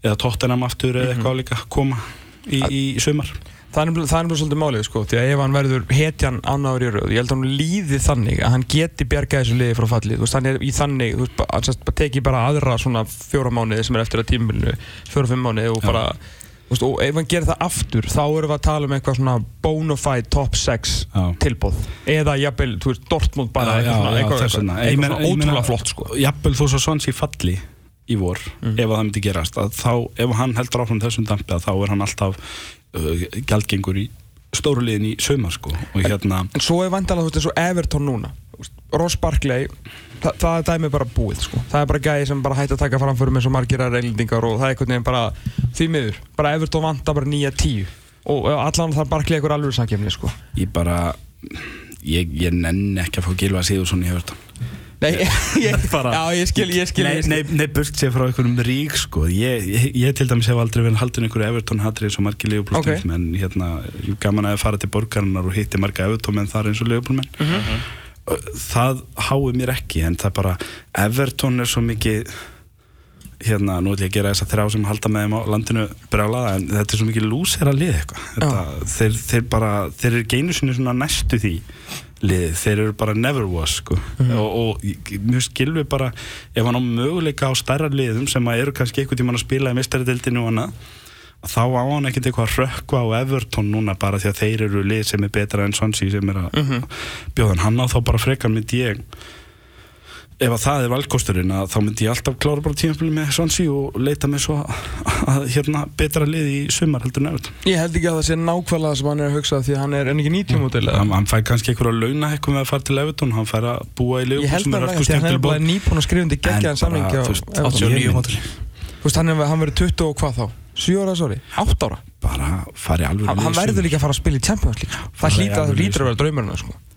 Speaker 2: eða Tottenham aftur eða eitthvað líka koma í, í sumar?
Speaker 1: Það er nefnilega svolítið málið sko, því að ef hann verður hetjan annáður í rauð, ég held að hann líði þannig að hann geti bjargað þessu liði frá fallið, þú veist, hann er í þannig, þú veist, hann teki bara aðra svona fjóra mánuði sem er eftir að tímulinu, fjóra-fimm mánuði og bara, þú veist, og ef hann gerir það aftur, þá erum við að tala um eitthvað svona bonafide top 6
Speaker 2: Já.
Speaker 1: tilbóð, eða jafnvel, þú veist, Dortmund bara,
Speaker 2: Já,
Speaker 1: eitthvað
Speaker 2: já,
Speaker 1: svona, eitthvað, eitthvað,
Speaker 2: Ég
Speaker 1: eitthvað svona
Speaker 2: ég meina-
Speaker 1: ótrúlega flott sko.
Speaker 2: jafnvel þó svo Swansea falli í vor
Speaker 1: Mhm.
Speaker 2: ef að það myndi gerast þá ef hann heldur áfram þessum dampi þá er hann alltaf uh, gjaldgengur í stóru liðin í sumar sko. Og hérna
Speaker 1: En svo er vandalega, þú veist, eins og Everton núna. Ross Barkley þa það er dæmi bara búið, sko. Það er bara gæði sem bara hætti að taka framförum eins og margir að reylendingar og það er einhvern veginn bara því miður, bara Everton vanda bara nýja tíu. Og og allan þarf Barkley eitthvað alveg samkefni, sko.
Speaker 2: Ég bara ég, ég nenni ekki að fá Gilva Sigursson í Everton
Speaker 1: Nei, ég,
Speaker 2: Bara-
Speaker 1: já, ég skil, ég skil,
Speaker 2: nei,
Speaker 1: ég skil.
Speaker 2: nei, nei, burt sér frá einhverjum rík sko. ég, ég, ég til dæmis hef aldrei verið haldin einhverju Everton hatri eins og margir Leopold
Speaker 1: Ok.
Speaker 2: menn hérna, jú gaman að fara til borgarinnar og hitti marga Everton menn þar eins og Leopold menn
Speaker 1: Mhm.
Speaker 2: það háið mér ekki en það bara, Everton er svo mikið hérna, nú ætlum ég að gera þess að þrjá sem halda með þeim á landinu brjálaða en þetta er svo mikið lúsera lið eitthvað Þetta, þeir, þeir bara, þeir eru geinu sinni svona næstu því lið, þeir eru bara never was sko. og, og ég- mjög skilvi bara ef hann á möguleika á stærra liðum sem að eru kannski einhvern tímann að spila í mistaradeildinu og annað þá á hann ekkert eitthvað að rökkva á Everton núna bara því að þeir eru lið sem er betra enn Swansea sem er að bjóða hann. Hann á þá bara frekar myndi ég ef að það er valkosturinn að þá myndi ég alltaf klára bara tímafélagi með Swansea og leita með svo að hérna betra lið í sumar heldur Everton
Speaker 1: Ég held ekki að það sé nákvæmlega sem hann er að hugsa því að hann er enn ekki 90 mótil
Speaker 2: hann, hann fær kannski einhverja launa eitthvað með að fara til Everton hann fær að búa í
Speaker 1: að hann er bara að skrifa undir geggjaðan samling Everton.
Speaker 5: 89
Speaker 2: Ég-
Speaker 5: mótil
Speaker 1: Þú veist, hann, er, verður 20 og hvað þá? 7 ára, sorry? 8 ára?
Speaker 2: bara fari alveg
Speaker 1: Hann, verður líka að fara að spila í Champions League sko. Það
Speaker 2: í
Speaker 1: hlýta að
Speaker 2: alvöru
Speaker 1: lítur að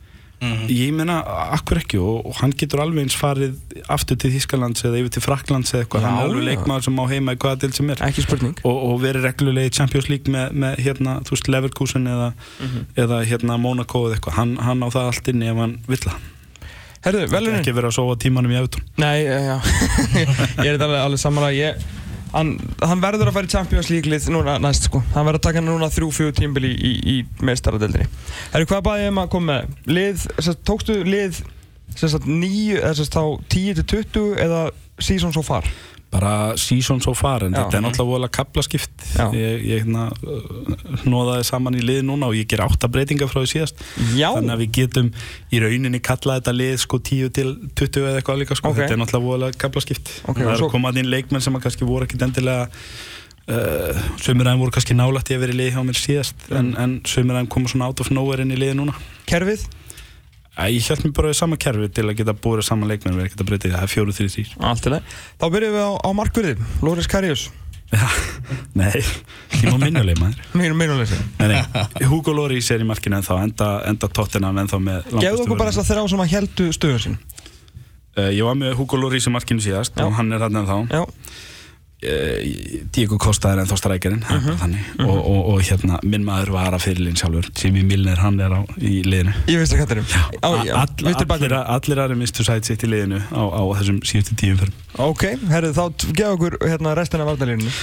Speaker 1: draumurinn sko.
Speaker 2: ég meina, akkur ekki og, og hann getur alveg eins farið aftur til Þískalands eða yfir til Fraklands eða eitthvað, hann er alveg leikmaður sem á heima í hvaða del sem er.
Speaker 1: Ekki spurning.
Speaker 2: Og, og verið reglulegi í Champions League með, með hérna, þú veist, Leverkusen eða,
Speaker 1: Mhm.
Speaker 2: eða hérna Monaco eða eitthvað, hann, hann á það allt inni ef hann vill það,
Speaker 1: Herðu, velunin
Speaker 2: ekki verið að sofa tímanum í Evertón
Speaker 1: Nei, já Ég er þetta alveg, alveg samanlega ég, hann, hann verður að fara í Champions League lið núna næst sko Hann verður að taka núna þrjú, fjögur tímbil í, í, í meistaradeldinni Herru, hvað baði ég um að koma með? Lið, sérst, tókstu lið sérst, nýju, sérst, þá 10 til 20 eða season so far?
Speaker 2: Bara season so far en
Speaker 1: Já.
Speaker 2: þetta er náttúrulega vola kaplaskipt
Speaker 1: Já.
Speaker 2: ég, ég hérna, hnoðaði saman í lið núna og ég ger átta breytingar frá því síðast
Speaker 1: Já,
Speaker 2: þannig að við getum í rauninni kallað þetta lið sko 10 til 20 eða eitthvað líka sko.
Speaker 1: Ok.
Speaker 2: þetta er náttúrulega vola kaplaskipt
Speaker 1: Ok,
Speaker 2: það
Speaker 1: og
Speaker 2: er
Speaker 1: svo-
Speaker 2: að koma að inn leikmenn sem að kannski voru ekkit endilega uh, sömur aðeim voru kannski nálægt í að vera í lið hjá mér síðast en, en sömur aðeim koma svona out of nowhere inn í liði núna
Speaker 1: kerfið
Speaker 2: Æ, ég held mér bara við sama kerfi til að geta búið saman leikmenn við erum ekkert að breyta því, það. Er fjóru, þrjú, þrýr
Speaker 1: Allt í leið Þá byrjum við á, á markverði. Lóris Karius.
Speaker 2: Nei, tíma minnuleg maður
Speaker 1: Mínum mínuleysi
Speaker 2: Nei, nei, Hugo Lloris er í markinu en þá enda, enda Tottenham en þá með
Speaker 1: Gefðu okkur bara þess að þeirra sem að heldu stöðun sín.
Speaker 2: Uh, Ég var með Hugo Lloris í markinu síðast
Speaker 1: Já.
Speaker 2: og hann er þarna en þá
Speaker 1: Já,
Speaker 2: Diego Costa er ennþá strækjarinn uh þannig. og, og, og hérna minn maður var að fyrirlin sjálfur. Jimmy Milner hann er á, í liðinu.
Speaker 1: Ég veist að kattinum Já, já,
Speaker 2: All,
Speaker 1: vinstri
Speaker 2: allir, aðri mistu sæt sitt í liðinu á, á þessum síðustu tíum fyrir
Speaker 1: Ok, herðu þá gefa okkur hérna restina af vardalínunni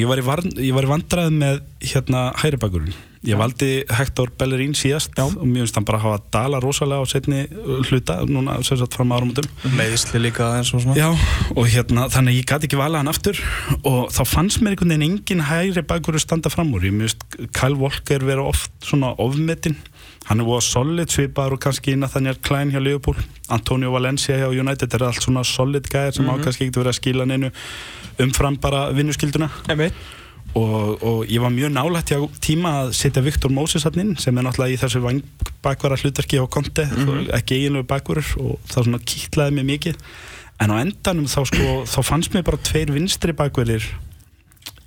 Speaker 2: Ég var í, í vandræð með hérna hæri bakurinn Ég valdi Hector Bellerín síðast
Speaker 1: Já.
Speaker 2: og mér finnst hann bara að hafa dala rosalega á setni hluta núna sem sagt fram árumundum
Speaker 3: Meðisli líka eins og svona.
Speaker 2: Já, og hérna, þannig að ég gæti ekki valið hann aftur og þá fannst mér einhvern veginn engin hægri bakur standa fram úr, ég myndist Kyle Walker vera oft svona ofmetin. Hann er voða solid svipaður og kannski Nathaniel Klein hjá Liverpool. Antonio Valencia hjá United er allt svona solid gæðir sem á kannski ekkert verið að skila neinu umfram bara vinnuskilduna
Speaker 1: Einmitt
Speaker 2: og, og ég var mjög nálægt hjá tíma að setja Viktor Moses hann inn sem er náttúrulega í þessu bakvara hlutverki á konti, ekki eiginlegu bakvarur og það svona kýtlaði mig mikið. En á endanum þá sko þá fannst mér bara tveir vinstri bakvarir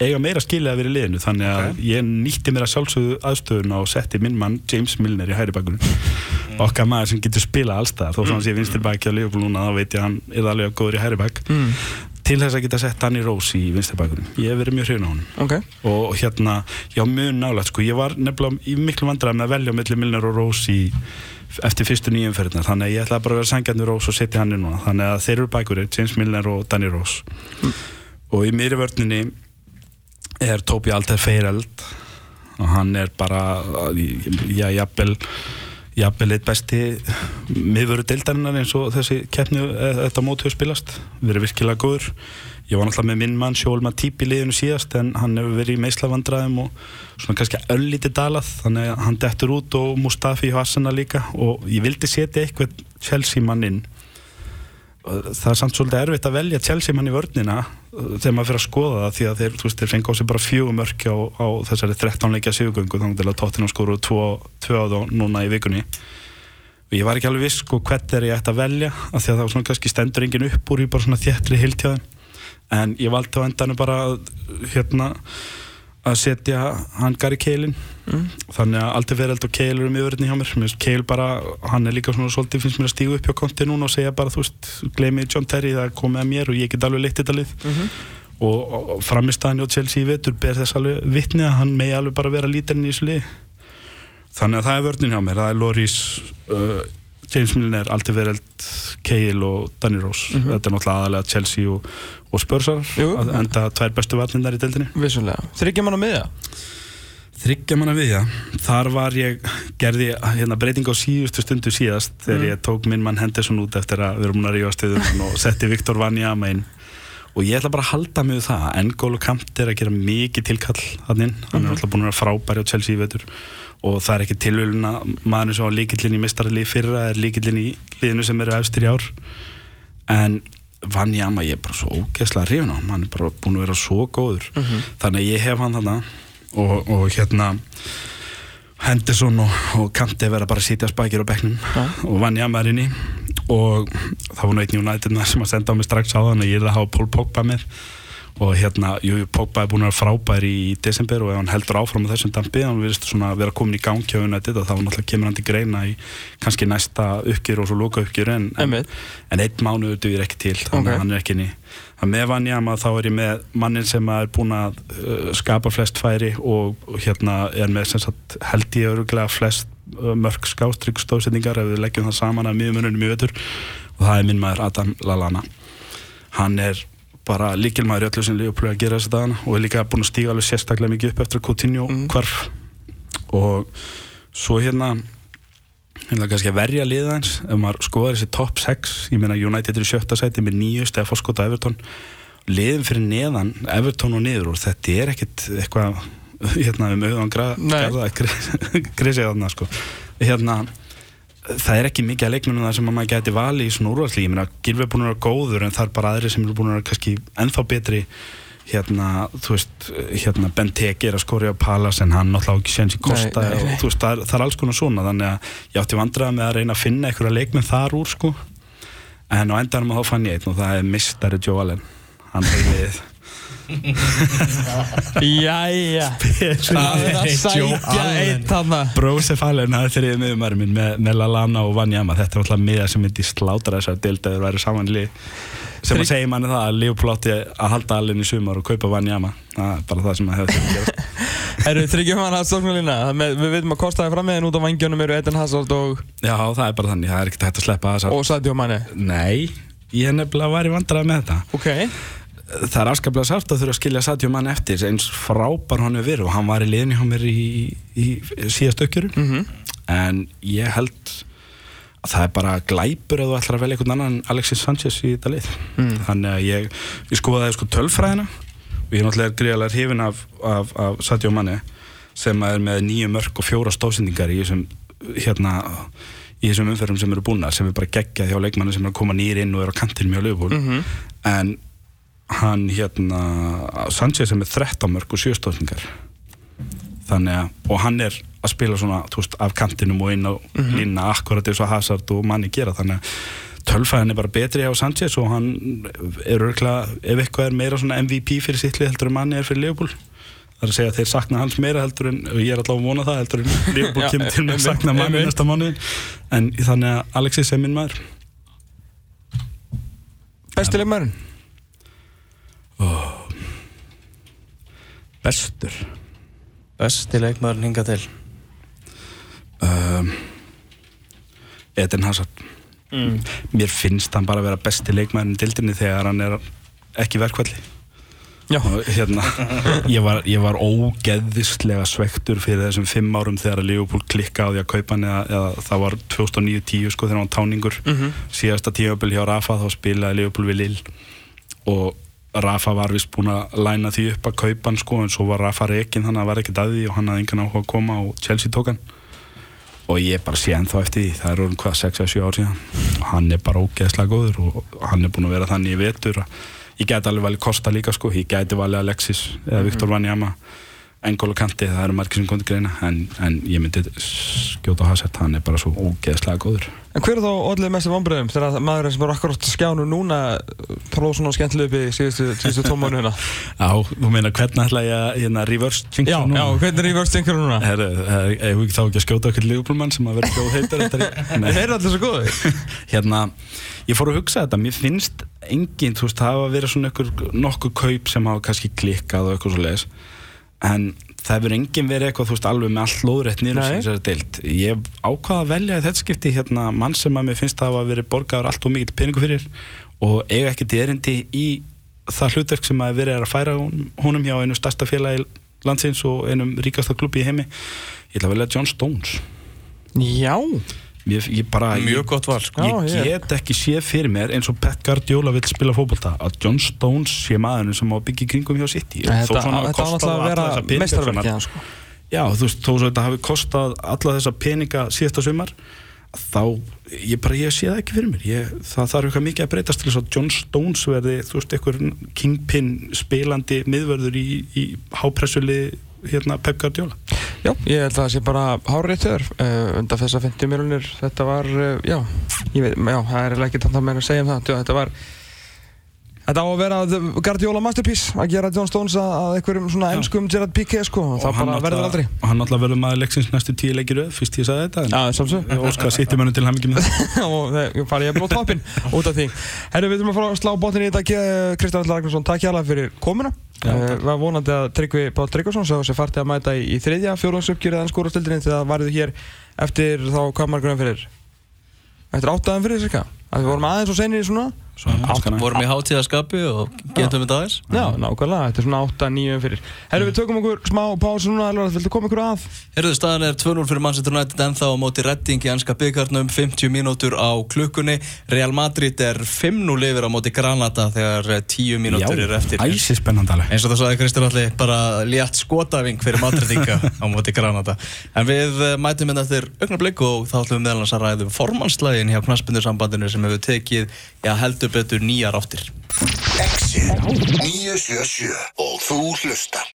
Speaker 2: eiga meira skilja að vera í liðinu þannig að ég nýtti mér að sjálfsögðu aðstöðuna og setti minn mann James Milner í hæri bakkurinn okkar maður sem getur spila allstað þó sem hann sé vinstri baki á núna þá veit ég að hann er alveg góður í hæri bak
Speaker 1: mm.
Speaker 2: Til þess að geta sett Danny Rose í vinstarbækunum ég hef verið mjög hrifin á hann
Speaker 1: Ok,
Speaker 2: og hérna, já mjög nálægt sko, ég var nefnilega í miklu vandræði með að velja mellir Milner og Rose í, eftir fyrstu nýjumferðina, þannig að ég ætlaði bara að vera sangjarnir Rose og setja hann inn núna, þannig að þeir eru bækurir James Milner og Danny Rose og í miðri vörninni er Tobi Alter Feireld. Og hann er bara já, jafnvel jafnvel eitt besti miðvöru deildarinnar eins og þessi keppni eh, þetta mót hefur spilast, verið virkilega góður. Ég var náttúrulega með minn mann Sjólma Típ í liðinu síðast en hann hefur verið í meislavandræðum og svona kannski öllítið dalað þannig að hann dettur út og Mustafi hjá Arsenal líka. Og ég vildi setja eitthvað Chelsea mann inn það er samt svolítið erfitt að velja Chelsea mann í vörnina uh, þegar maður fyrir að skoða það því að þeir, veist, þeir fengi á sig bara fjögum mörki á, á þessari 13 leikja sigugöngu þannig til að tóttina skoru tvö á þá núna í vikunni. Og ég var ekki alveg viss sko hvert er ég ætti að velja af því að það var svona kannski stendur engin upp úr í bara svona þéttri hiltjáðin en ég valdi á endanum bara hérna að setja hann Gary Keilin þannig að aldrei verið og Keil eru mjög verðin hjá mér. Mér Keil bara, hann er líka svona svolítið finnst mér að stígu upp hjá konti núna og segja bara þú veist, gleymi John Terry, það komið að mér og ég get alveg leitt þetta lið. Og, og, og framistæðan hjá Chelsea í vetur ber þess alveg vitni að hann megi alveg bara vera lítirinn í þessu lið. Þannig að það er vörnin hjá mér, það er Loris uh, James Milner, Aldrei verið Keil og Danny Rose þetta er náttúrulega aðalega Chelsea og, og Spursar
Speaker 1: Jú.
Speaker 2: enda tvær bestu varnindar í deildinni
Speaker 1: vissulega Þryggja mann á miðja
Speaker 2: Þryggja manna við, já. Þar var ég, gerði hérna, breyting á síðustu stundu síðast þegar ég tók minn mann Henderson út eftir að við erum múin að rífa stuðum og setti Viktor Vanjama inn. Og ég ætla bara að halda mig við það. N'Golo Kant er að gera mikið tilkall hann inn. Hann er alltaf búin að vera frábæri á Chelsea í vetur. Og það er ekki tilvölun að maður sem á líkillin í mistaralið fyrra er líkillin í liðinu sem eru efstir í ár. En Vanjama, ég er bara svo ógeðslega hrifin á hann. Er bara búin að vera svo góður. Þannig að ég hef hann þarna og, og hérna Henderson og, og Kanti verða bara að sitja spækir á bekknum og vann ég að maður inni og það var nú einn United sem að senda á mig strax á þann og ég er að hafa Paul Pogba með og hérna, jú, Pogba er búin að vera frábær í desember og ef hann heldur áfram á þessum dampi, hann virðist svona að vera komin í gang hjá United og þá náttúrulega kemur hann til greina í kannski næsta uppgjör og svo loka uppgjör en, en, en einn mánuður dugir ekki til þannig að hann er ekki að með Vanjama þá er ég með mannin sem er búin að uh, skapa flest færi og, og hérna er með sem sagt held ég öruglega flest uh, mörg skástrygg stóðsetningar ef við leggjum það saman að miðumunum í vetur. Og það er minn maður Adam Lallana. Hann er bara líkilmaður í öllu sem Leopold að gera þess að dagana og er líka búin að stíga alveg sérstaklega mikið upp eftir að Coutinho hvarf. Og svo hérna hérna kannski að verja liða eins ef maður skoðar þessi top 6 ég meina United er í sjötta sæti með nýju Stefán Skott og Everton. Liðin fyrir neðan Everton og niður og þetta er ekkit eitthvað hérna um auðan
Speaker 1: Nei.
Speaker 2: garða grisið þarna sko. Hérna það er ekki mikið að leiknum sem að maður geti vali í svona úrvalslí ég meina Gilvi er búin að vera góður en það er bara aðri sem eru búin að vera kannski ennþá betri. Hérna, þú veist hérna Benteke er að skóri á Palas en hann náttúrulega ekki séns í Kosta
Speaker 1: Nei, nei, nei.
Speaker 2: og veist, það er, það er alls konar svona. Þannig að ég átti vandræða með að reyna að finna einhverja leikmenn þar úr sko. En á endanum þá fann ég einn og það er Mistari Joe Allen. Hann er við
Speaker 1: Jæja. Það er að sækja einn þarna.
Speaker 2: Brósef Allen, það er þriðið miðumæri minn með, með Lallana og Vanjama þetta er alltaf miða sem myndi slátra þessar deildaður væri samanlið sem að segja manni það að Leopold átti að halda Allen í sumar og kaupa Vanjama það er bara það sem að hefði til að gera.
Speaker 1: Herru, þryggjum hann að stofnulína Við veitum að kostaði fram með en út á vangjunum eru Eden Hazard og,
Speaker 2: Já, það er bara þannig, það er ekkert hægt að sleppa þess
Speaker 1: og Sadio Mane.
Speaker 2: Nei, ég er nefnilega væri vandræði með þetta.
Speaker 1: Ok
Speaker 2: það er afskaplega sárt að þurfa að skilja Sadio mann eftir eins frábær hann hefur verið og hann var í liðinu hjá mér í, í, í síðast ökkjöru
Speaker 1: Mhm.
Speaker 2: en ég held að það er bara glæpur að þú ætlar að velja einhvern annan en Alexis Sanchez í þetta lið
Speaker 1: Mm.
Speaker 2: þannig að ég, ég skoðaði sko tölfræðina og ég er náttúrulega gríðarlega hrifin af, af, af Sadio Manni sem er með nýju mörg og fjóra stóðsendingar í þessum hérna í þessum umferðum sem eru búna sem er bara geggjað hjá leikmanni sem er að koma nýr inn og er á kantinum hjá Liverpool
Speaker 1: Mhm.
Speaker 2: en hann hérna Sanchez er með 13 mörg og 7 stóðningar þannig að og hann er að spila svona veist, af kantinum og inn á línna akkurat eins og Hazard og manni gera. Þannig að tölfæðin er bara betri á Sanchez og hann er örgulega ef eitthvað er meira svona MVP fyrir sittlið heldur en manni er fyrir Leopold það er að segja að þeir sakna hans meira heldur en og ég er allavega að vona það heldur en Leopold kemur til með að sakna manni næsta mánu en þannig að Alexis er minn maður.
Speaker 1: Besti leikmærin
Speaker 2: Bestur.
Speaker 3: Besti leikmaðurinn hinga til?
Speaker 2: Um, Eden Hazard. Mér finnst hann bara að vera besti leikmæðin í dildinni þegar hann er ekki verkvalli
Speaker 1: Já.
Speaker 2: og hérna ég var, ég var ógeðislega svektur fyrir þessum fimm árum þegar Liverpool klikka á því að kaupa hann eða, eða það var 2009-10 sko þegar hann var táningur. Síðasta tímabil hjá Rafa þá spilaði Liverpool við Lill og Rafa var vist búin að læna því upp að kaupa hann sko en svo var Rafa rekin þannig að það var ekkert að því og hann hafði engan áhuga að koma og Chelsea tók hann. Og ég bara sé ennþá eftir því það er orðin hvað 6-7 ár síðan. Og hann er bara ógeðslega góður og hann er búin að vera þannig í vetur ég gæti alveg valið Kosta líka sko. Ég gæti valið Alexis eða Viktor Vanjama Engolo Kanti, það eru margir sem kom til greina. En, en ég myndi skjóta á Hazard hann er bara svo ógeðslega góður
Speaker 1: En hver er þá allir mestu vonbröðum þegar að maðurinn sem er akkurat skjánu núna próf svona skemmtileg upp í síðustu, tómánu hérna?
Speaker 2: Já, þú meina hvernig ætla ég að hérna, reverse
Speaker 1: Já,
Speaker 2: núna?
Speaker 1: já, hvernig er vörst yngur núna?
Speaker 2: Herru, eh, ef við þá ekki að skjóta okkur Liverpoolmann sem að vera skjóð heitar
Speaker 1: Þeir eru allir svo góði.
Speaker 2: hérna, ég fór að hugsa þetta mér finnst engin, þú veist, það hafa verið svona nokkuð kaup sem hafa kannski klikkað og eitthvað svo leiðis en það hefur engin verið eitthvað, þú veist, alveg með allt lóðrætt
Speaker 1: Nei.
Speaker 2: sem þessari deilt ég ákvaða að velja í þetta skipti hérna mann sem að mér finnst að hafa verið borgaður allt og mikið peningu fyrir og eiga ekkert erindi í það hlutverk sem að verið er að færa honum hjá einu stærsta félagi landsins og einum ríkasta klubbi í heimi ég ætla að velja John Stones
Speaker 1: Já.
Speaker 2: Ég, ég bara,
Speaker 3: Mjög
Speaker 2: ég,
Speaker 3: gott val sko.
Speaker 1: Já,
Speaker 2: ég
Speaker 1: ég-
Speaker 2: get ekki séð fyrir mér eins og Pep Guardiola vill spila fótbolta að John Stones sé maðurinn sem á að byggja í kringum hjá City
Speaker 1: Þetta
Speaker 2: Þó svona hafi
Speaker 1: þetta á
Speaker 2: kostað
Speaker 1: náttúrulega að vera
Speaker 2: hann-
Speaker 1: hans sko.
Speaker 2: Já, þú veist, þó svo þetta hafi kostað alla þessa peninga síðasta sumar þá, ég bara, ég sé það ekki fyrir mér ég, það þarf eitthvað mikið að breytast til þess að John Stones verði, þú veist, eitthvað kingpin spilandi miðvörður í, í hápressuli hérna Pep Guardiola.
Speaker 1: Já, ég held að það sé bara hárið þér. Uh, undan þess að 50 miljonir þetta var, uh, já, veit, já, það er ekki þannig að meina að segja um það. Þetta var Þetta á að vera Guardiola Masterpiece að gera John Stones að, að einhverjum svona ennskum Gerard Piqué sko. Og það bara verður aldrei.
Speaker 2: og hann náttúrulega verður maður leiksins næstu tíu leikir auð fyrst ég sagði þetta en ég óska að sitja mönnum til hann ekki með það.
Speaker 1: Og það farið ég bara á toppinn út af því. Herru, við þurfum að fara að slá botnin í þetta. Kristján Allar Ragnarsson, takk hjá fyrir komuna.
Speaker 2: Já,
Speaker 1: uh, var vonandi að Tryggvi Pál Tryggvason sá sér farti að mæta í, þriðja fjóruðansupgjörið en skórastildinni þá við svona
Speaker 2: Áskana.
Speaker 3: Vorum í hátíðaskapi og getum þetta aðeins.
Speaker 1: Já, nákvæmlega, þetta er svona 8-9 fyrir. Herru, við tökum okkur smá pásu núna Elvar, viltu koma ykkur að?
Speaker 3: Herðu, staðan er 2-0 fyrir Manchester United ennþá á móti Redding í ennska byggarnum 50 mínútur á klukkunni. Real Madrid er 5-0 yfir á móti Granada þegar eh, 10 mínútur eru eftir.
Speaker 2: æsi spennandi alveg.
Speaker 3: Eins og það sagði Kristján Alli bara létt skotæfing fyrir Madridinga á móti Granada. En við eh, mætum hérna eftir augnablik og þá ætlum við meðal já, heldur betur nýjar áttir.
Speaker 4: Exit. 977 og þú hlustar